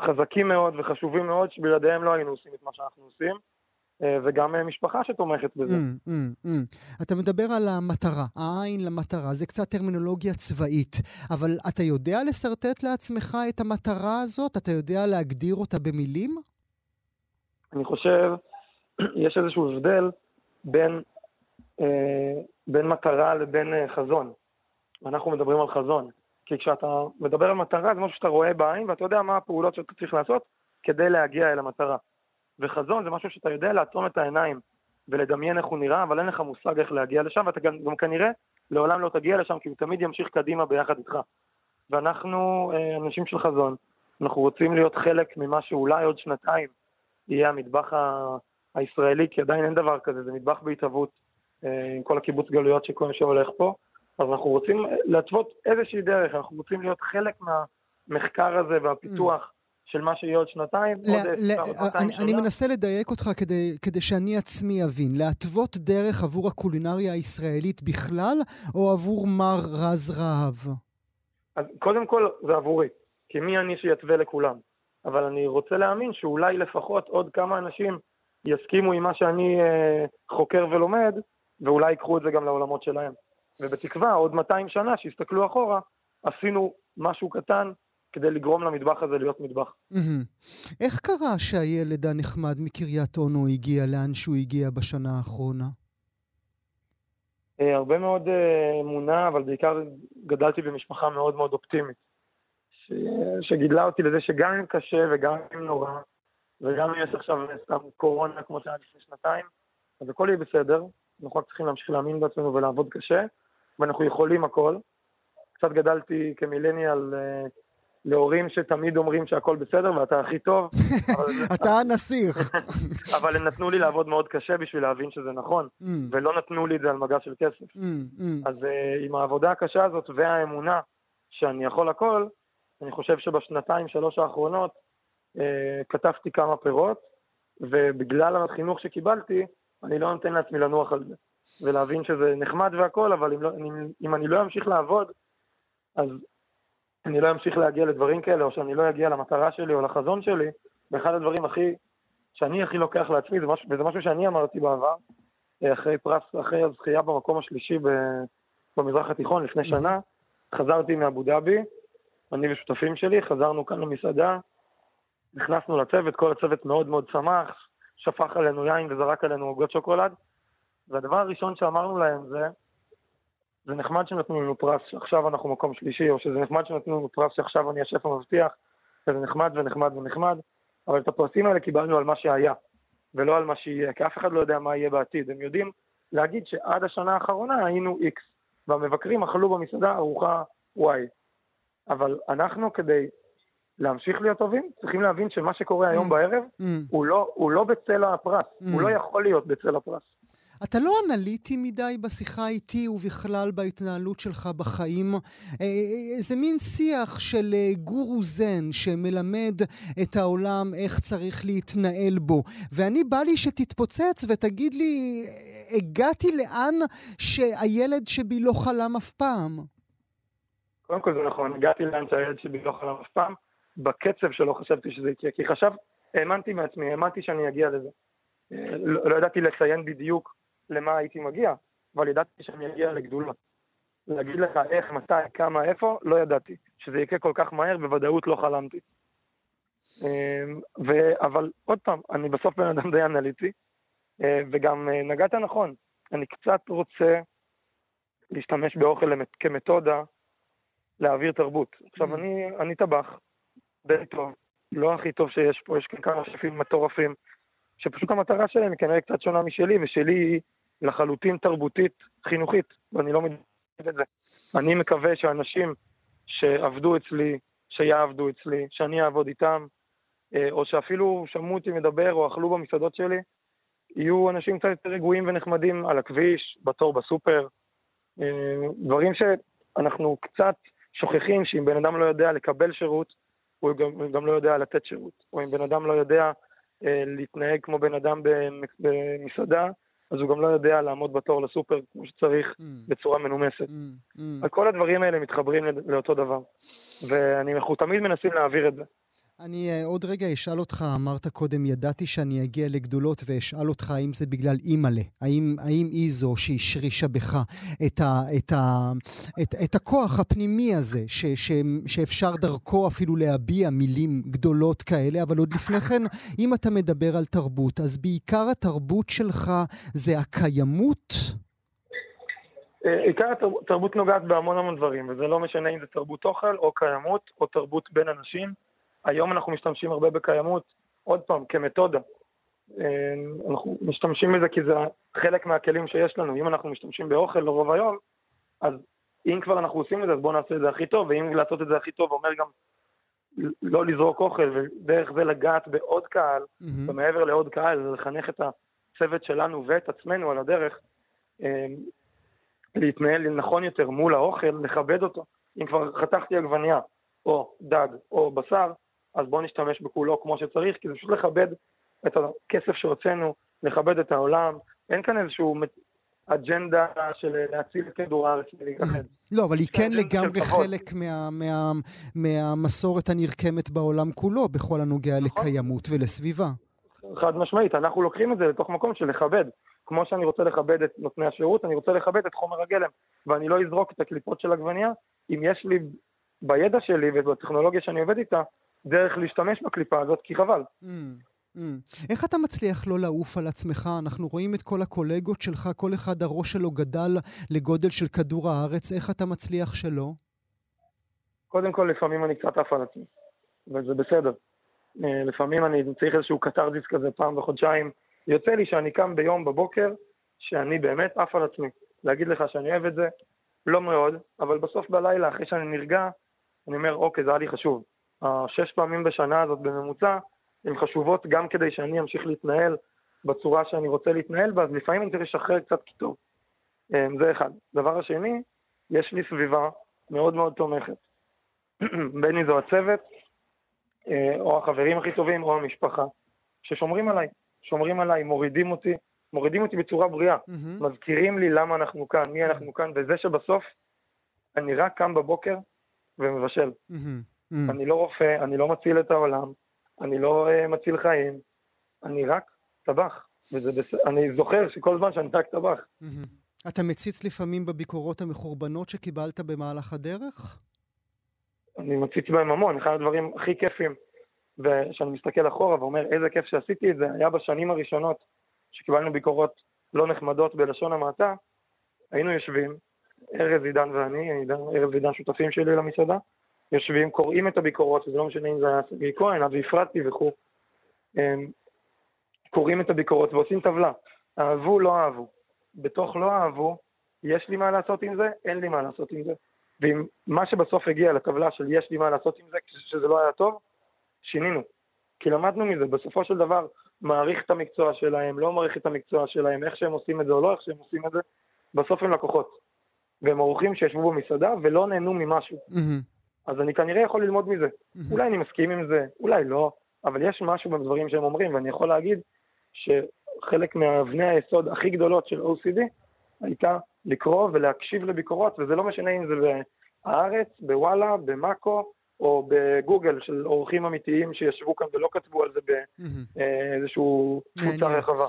חזקים מאוד וחשובים מאוד, שבלעדיהם לא היינו עושים את מה שאנחנו עושים. אה, וגם אה, משפחה שתומכת בזה. Mm, mm, mm. אתה מדבר על המטרה, העין למטרה, זה קצת טרמינולוגיה צבאית, אבל אתה יודע לשרטט לעצמך את המטרה הזאת? אתה יודע להגדיר אותה במילים? אני חושב, יש איזשהו הבדל בין, אה, בין מטרה לבין אה, חזון. אנחנו מדברים על חזון. כי כשאתה מדבר על מטרה, זה משהו שאתה רואה בעין, ואתה יודע מה הפעולות שאתה צריך לעשות כדי להגיע אל המטרה. וחזון זה משהו שאתה יודע לעצום את העיניים ולדמיין איך הוא נראה, אבל אין לך מושג איך להגיע לשם, ואתה גם, גם כנראה לעולם לא תגיע לשם, כי הוא תמיד ימשיך קדימה ביחד איתך. ואנחנו אה, אנשים של חזון, אנחנו רוצים להיות חלק ממה שאולי עוד שנתיים יהיה המטבח ה- הישראלי, כי עדיין אין דבר כזה, זה מטבח בהתהוות, אה, עם כל הקיבוץ גלויות שכל שהולך פה, אז אנחנו רוצים להתוות איזושהי דרך, אנחנו רוצים להיות חלק מהמחקר הזה והפיתוח. של מה שיהיה עוד שנתיים, ל- עוד ל- אני, אני מנסה לדייק אותך כדי, כדי שאני עצמי אבין. להתוות דרך עבור הקולינריה הישראלית בכלל, או עבור מר רז רהב? אז קודם כל זה עבורי, כי מי אני שיתווה לכולם. אבל אני רוצה להאמין שאולי לפחות עוד כמה אנשים יסכימו עם מה שאני אה, חוקר ולומד, ואולי ייקחו את זה גם לעולמות שלהם. ובתקווה, עוד 200 שנה, שיסתכלו אחורה, עשינו משהו קטן כדי לגרום למטבח הזה להיות מטבח. איך קרה שהילד הנחמד מקריית אונו הגיע לאן שהוא הגיע בשנה האחרונה? אה, הרבה מאוד אה, אמונה, אבל בעיקר גדלתי במשפחה מאוד מאוד אופטימית. ש... שגידלה אותי לזה שגם אם קשה וגם אם נורא, וגם אם יש עכשיו סתם קורונה כמו שהיה לפני שנתיים, אז הכל יהיה בסדר. אנחנו רק צריכים להמשיך להאמין בעצמנו ולעבוד קשה, ואנחנו יכולים הכל. קצת גדלתי כמילניאל אה, להורים שתמיד אומרים שהכל בסדר ואתה הכי טוב, אתה הנסיך. אבל הם נתנו לי לעבוד מאוד קשה בשביל להבין שזה נכון, Mm, ולא נתנו לי את זה על מגע של כסף. mm, mm. אז uh, עם העבודה הקשה הזאת והאמונה שאני יכול הכל, אני חושב שבשנתיים, שלוש האחרונות כתבתי כמה פירות, ובגלל החינוך שקיבלתי, אני לא נותן לעצמי לנוח על זה. ולהבין שזה נחמד והכל, אבל אם, לא, אם, אם אני לא אמשיך לעבוד, אז אני לא אמשיך להגיע לדברים כאלה, או שאני לא אגיע למטרה שלי או לחזון שלי, ואחד הדברים הכי, שאני הכי לוקח לעצמי, זה משהו, וזה משהו שאני אמרתי בעבר, אה, אחרי פרס, אחרי הזכייה במקום השלישי ב, במזרח התיכון לפני שנה, חזרתי מאבו דאבי, אני ושותפים שלי, חזרנו כאן למסעדה, נכנסנו לצוות, כל הצוות מאוד מאוד שמח, שפך עלינו יין וזרק עלינו עוגות שוקולד, והדבר הראשון שאמרנו להם זה, זה נחמד שנתנו לנו פרס שעכשיו אנחנו מקום שלישי, או שזה נחמד שנתנו לנו פרס שעכשיו אני השף המבטיח, וזה נחמד ונחמד ונחמד, אבל את הפרסים האלה קיבלנו על מה שהיה, ולא על מה שיהיה, כי אף אחד לא יודע מה יהיה בעתיד. הם יודעים להגיד שעד השנה האחרונה היינו X, והמבקרים אכלו במסעדה ארוחה Y. אבל אנחנו, כדי להמשיך להיות טובים, צריכים להבין שמה שקורה היום Mm. בערב, Mm. הוא לא, הוא לא בצל הפרס, Mm. הוא לא יכול להיות בצל הפרס. אתה לא אנליטי מדי בשיחה איתי ובכלל בהתנהלות שלך בחיים. אה, זה מין שיח של אה, גורו זן שמלמד את העולם איך צריך להתנהל בו. ואני בא לי שתתפוצץ ותגיד לי, אה, הגעתי לאן שהילד שבי לא חלם אף פעם. קודם כל זה נכון, הגעתי לאן שהילד שלי לא חלם אף פעם, בקצב שלא חשבתי שזה יקרה, כי חשב, האמנתי מעצמי, האמנתי שאני אגיע לזה. אה, לא, לא ידעתי לציין בדיוק למה הייתי מגיע, אבל ידעתי שאני אגיע לגדולות. להגיד לך איך, מתי, כמה, איפה, לא ידעתי. שזה יקרה כל כך מהר, בוודאות לא חלמתי. אה, ו... אבל עוד פעם, אני בסוף בן אדם די אנליטי, אה, וגם אה, נגעת נכון, אני קצת רוצה להשתמש באוכל כמתודה להעביר תרבות. עכשיו, אני, אני טבח, די טוב, לא הכי טוב שיש פה, יש כאן כמה שפים מטורפים, שפשוט המטרה שלהם היא כנראה קצת שונה משלי, ושלי היא לחלוטין תרבותית חינוכית, ואני לא מתנגד את זה. אני מקווה שאנשים שעבדו אצלי, שיעבדו אצלי, שאני אעבוד איתם, אה, או שאפילו שמעו אותי מדבר או אכלו במסעדות שלי, יהיו אנשים קצת יותר רגועים ונחמדים על הכביש, בתור בסופר, אה, דברים שאנחנו קצת שוכחים שאם בן אדם לא יודע לקבל שירות, הוא גם, גם לא יודע לתת שירות. או אם בן אדם לא יודע אה, להתנהג כמו בן אדם במ- במסעדה, אז הוא גם לא יודע לעמוד בתור לסופר כמו שצריך Mm, בצורה מנומסת. mm, mm. כל הדברים האלה מתחברים לא- לאותו דבר. ואנחנו תמיד מנסים להעביר את זה. אני אה, עוד רגע אשאל אותך, אמרת קודם, ידעתי שאני אגיע לגדולות, ואשאל אותך האם זה בגלל אימא'לה. האם, האם היא זו שהשרישה בך את, ה, את, ה, את, את הכוח הפנימי הזה, ש, ש, שאפשר דרכו אפילו להביע מילים גדולות כאלה, אבל עוד לפני כן, אם אתה מדבר על תרבות, אז בעיקר התרבות שלך זה הקיימות? אה, עיקר התרבות נוגעת בהמון המון דברים, וזה לא משנה אם זה תרבות אוכל או קיימות או תרבות בין אנשים. היום אנחנו משתמשים הרבה בקיימות, עוד פעם, כמתודה. אה, אנחנו משתמשים בזה כי זה חלק מהכלים שיש לנו. אם אנחנו משתמשים באוכל לרוב היום, אז אם כבר אנחנו עושים את זה, אז בואו נעשה את זה הכי טוב, ואם לעשות את זה הכי טוב אומר גם לא לזרוק אוכל, ודרך זה לגעת בעוד קהל, מהמם. ומעבר לעוד קהל, זה לחנך את הצוות שלנו ואת עצמנו על הדרך, אה, להתנהל נכון יותר מול האוכל, לכבד אותו. אם כבר חתכתי עגבנייה, או דג, או בשר, אז בואו נשתמש בכולו כמו שצריך, כי זה פשוט לכבד את הכסף שהוצאנו, לכבד את העולם. אין כאן איזשהו אג'נדה של להציל את כדור הארץ ולהתאחד. לא, אבל היא כן לגמרי. חלק מה, מה, מהמסורת הנרקמת בעולם כולו, בכל הנוגע נכון. לקיימות ולסביבה. חד משמעית, אנחנו לוקחים את זה לתוך מקום של לכבד. כמו שאני רוצה לכבד את נותני השירות, אני רוצה לכבד את חומר הגלם. ואני לא אזרוק את הקליפות של עגבנייה אם יש לי בידע שלי ובטכנולוגיה שאני עובד איתה, דרך להשתמש בקליפה הזאת, כי חבל. Mm, mm. איך אתה מצליח לא לעוף על עצמך? אנחנו רואים את כל הקולגות שלך, כל אחד הראש שלו גדל לגודל של כדור הארץ, איך אתה מצליח שלא? קודם כל, לפעמים אני קצת עף על עצמי, וזה בסדר. אה, לפעמים אני צריך איזשהו קתרזיס כזה פעם בחודשיים. יוצא לי שאני קם ביום בבוקר, שאני באמת עף על עצמי. להגיד לך שאני אוהב את זה, לא מאוד, אבל בסוף בלילה, אחרי שאני נרגע, אני אומר, אוקיי, זה היה לי חשוב. השש פעמים בשנה הזאת בממוצע, הן חשובות גם כדי שאני אמשיך להתנהל בצורה שאני רוצה להתנהל בה, אז לפעמים אני צריך לשחרר קצת קיטור. אה, זה אחד. דבר השני, יש לי סביבה מאוד מאוד תומכת. בין אם זו הצוות, אה, או החברים הכי טובים, או המשפחה, ששומרים עליי. שומרים עליי, מורידים אותי, מורידים אותי בצורה בריאה. Mm-hmm. מזכירים לי למה אנחנו כאן, מי אנחנו כאן, וזה שבסוף אני רק קם בבוקר ומבשל. Mm-hmm. Mm-hmm. אני לא רופא, אני לא מציל את העולם, אני לא uh, מציל חיים, אני רק טבח. וזה. אני זוכר שכל זמן שאני רק טבח. Mm-hmm. אתה מציץ לפעמים בביקורות המחורבנות שקיבלת במהלך הדרך? אני מציץ בהם המון, אחד הדברים הכי כיפים, וכשאני מסתכל אחורה ואומר איזה כיף שעשיתי את זה, היה בשנים הראשונות שקיבלנו ביקורות לא נחמדות בלשון המעטה, היינו יושבים, ארז עידן ואני, ארז עידן שותפים שלי למסעדה, יושבים, קוראים את הביקורות, וזה לא משנה אם זה היה סגי כהן, אבי אפרתי וכו', קוראים את הביקורות ועושים טבלה, אהבו, לא אהבו. בתוך לא אהבו, יש לי מה לעשות עם זה, אין לי מה לעשות עם זה. ואם מה שבסוף הגיע לטבלה של יש לי מה לעשות עם זה, כשזה לא היה טוב, שינינו. כי למדנו מזה, בסופו של דבר, מעריך את המקצוע שלהם, לא מעריך את המקצוע שלהם, איך שהם עושים את זה או לא איך שהם עושים את זה, בסוף הם לקוחות. והם אורחים שישבו במסעדה ולא נהנו ממשהו. Mm-hmm. אז אני כנראה יכול ללמוד מזה. אולי אני מסכים עם זה, אולי לא, אבל יש משהו בדברים שהם אומרים, ואני יכול להגיד שחלק מאבני היסוד הכי גדולות של OCD הייתה לקרוא ולהקשיב לביקורות, וזה לא משנה אם זה בהארץ, בוואלה, במאקו, או בגוגל של אורחים אמיתיים שישבו כאן ולא כתבו על זה באיזושהי קבוצה רחבה.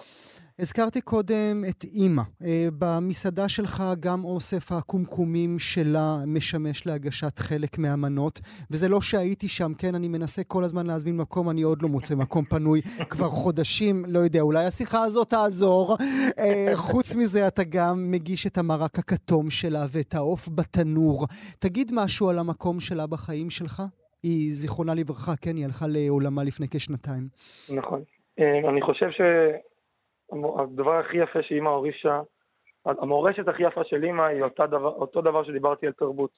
הזכרתי קודם את אימא. אה, במסעדה שלך גם אוסף הקומקומים שלה משמש להגשת חלק מהמנות, וזה לא שהייתי שם, כן, אני מנסה כל הזמן להזמין מקום, אני עוד לא מוצא מקום פנוי כבר חודשים, לא יודע, אולי השיחה הזאת תעזור. אה, חוץ מזה, אתה גם מגיש את המרק הכתום שלה ואת העוף בתנור. תגיד משהו על המקום שלה בחיים שלך. היא, זיכרונה לברכה, כן, היא הלכה לעולמה לפני כשנתיים. נכון. אה, אני חושב ש... הדבר הכי יפה שאימא הורישה, המורשת הכי יפה של אימא היא דבר, אותו דבר שדיברתי על תרבות.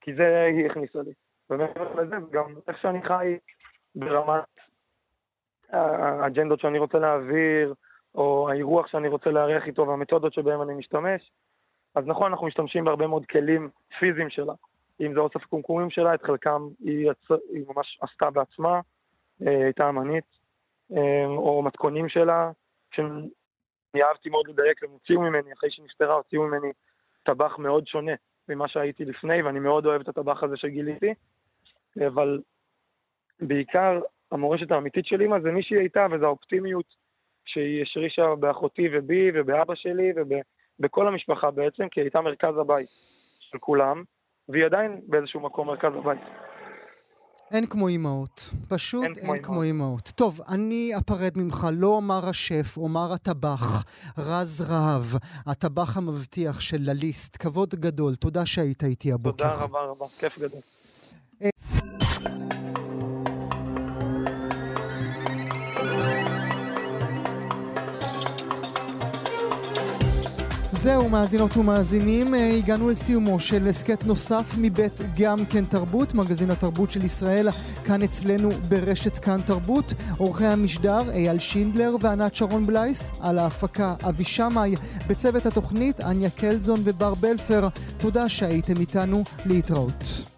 כי זה היא הכניסה לי. ומעבר לזה, גם איך שאני חי ברמת האג'נדות שאני רוצה להעביר, או האירוח שאני רוצה לארח איתו והמתודות שבהם אני משתמש. אז נכון, אנחנו משתמשים בהרבה מאוד כלים פיזיים שלה. אם זה אוסף קומקומים שלה, את חלקם היא, הצ... היא ממש עשתה בעצמה, אה, הייתה אמנית, אה, או מתכונים שלה, שאני אהבתי מאוד לדייק, הם הוציאו ממני, אחרי שנפטרה הוציאו ממני טבח מאוד שונה ממה שהייתי לפני, ואני מאוד אוהב את הטבח הזה שגיליתי, אבל בעיקר המורשת האמיתית של אימא זה מי שהיא הייתה, וזו האופטימיות שהיא השרישה באחותי ובי ובאבא שלי ובכל המשפחה בעצם, כי היא הייתה מרכז הבית של כולם, והיא עדיין באיזשהו מקום מרכז הבית. אין כמו אימהות. פשוט אין, אין כמו אימהות. טוב, אני אפרד ממך, לא אומר השף, אומר הטבח, רז רהב, הטבח המבטיח של לליסט. כבוד גדול, תודה שהיית איתי הבוקר. תודה רבה רבה, כיף גדול. זהו, מאזינות ומאזינים, אה, הגענו לסיומו של הסכת נוסף מבית גם כן תרבות, מגזין התרבות של ישראל, כאן אצלנו ברשת כאן תרבות. עורכי המשדר אייל שינדלר וענת שרון בלייס, על ההפקה אבי שמאי, בצוות התוכנית אניה קלזון ובר בלפר. תודה שהייתם איתנו, להתראות.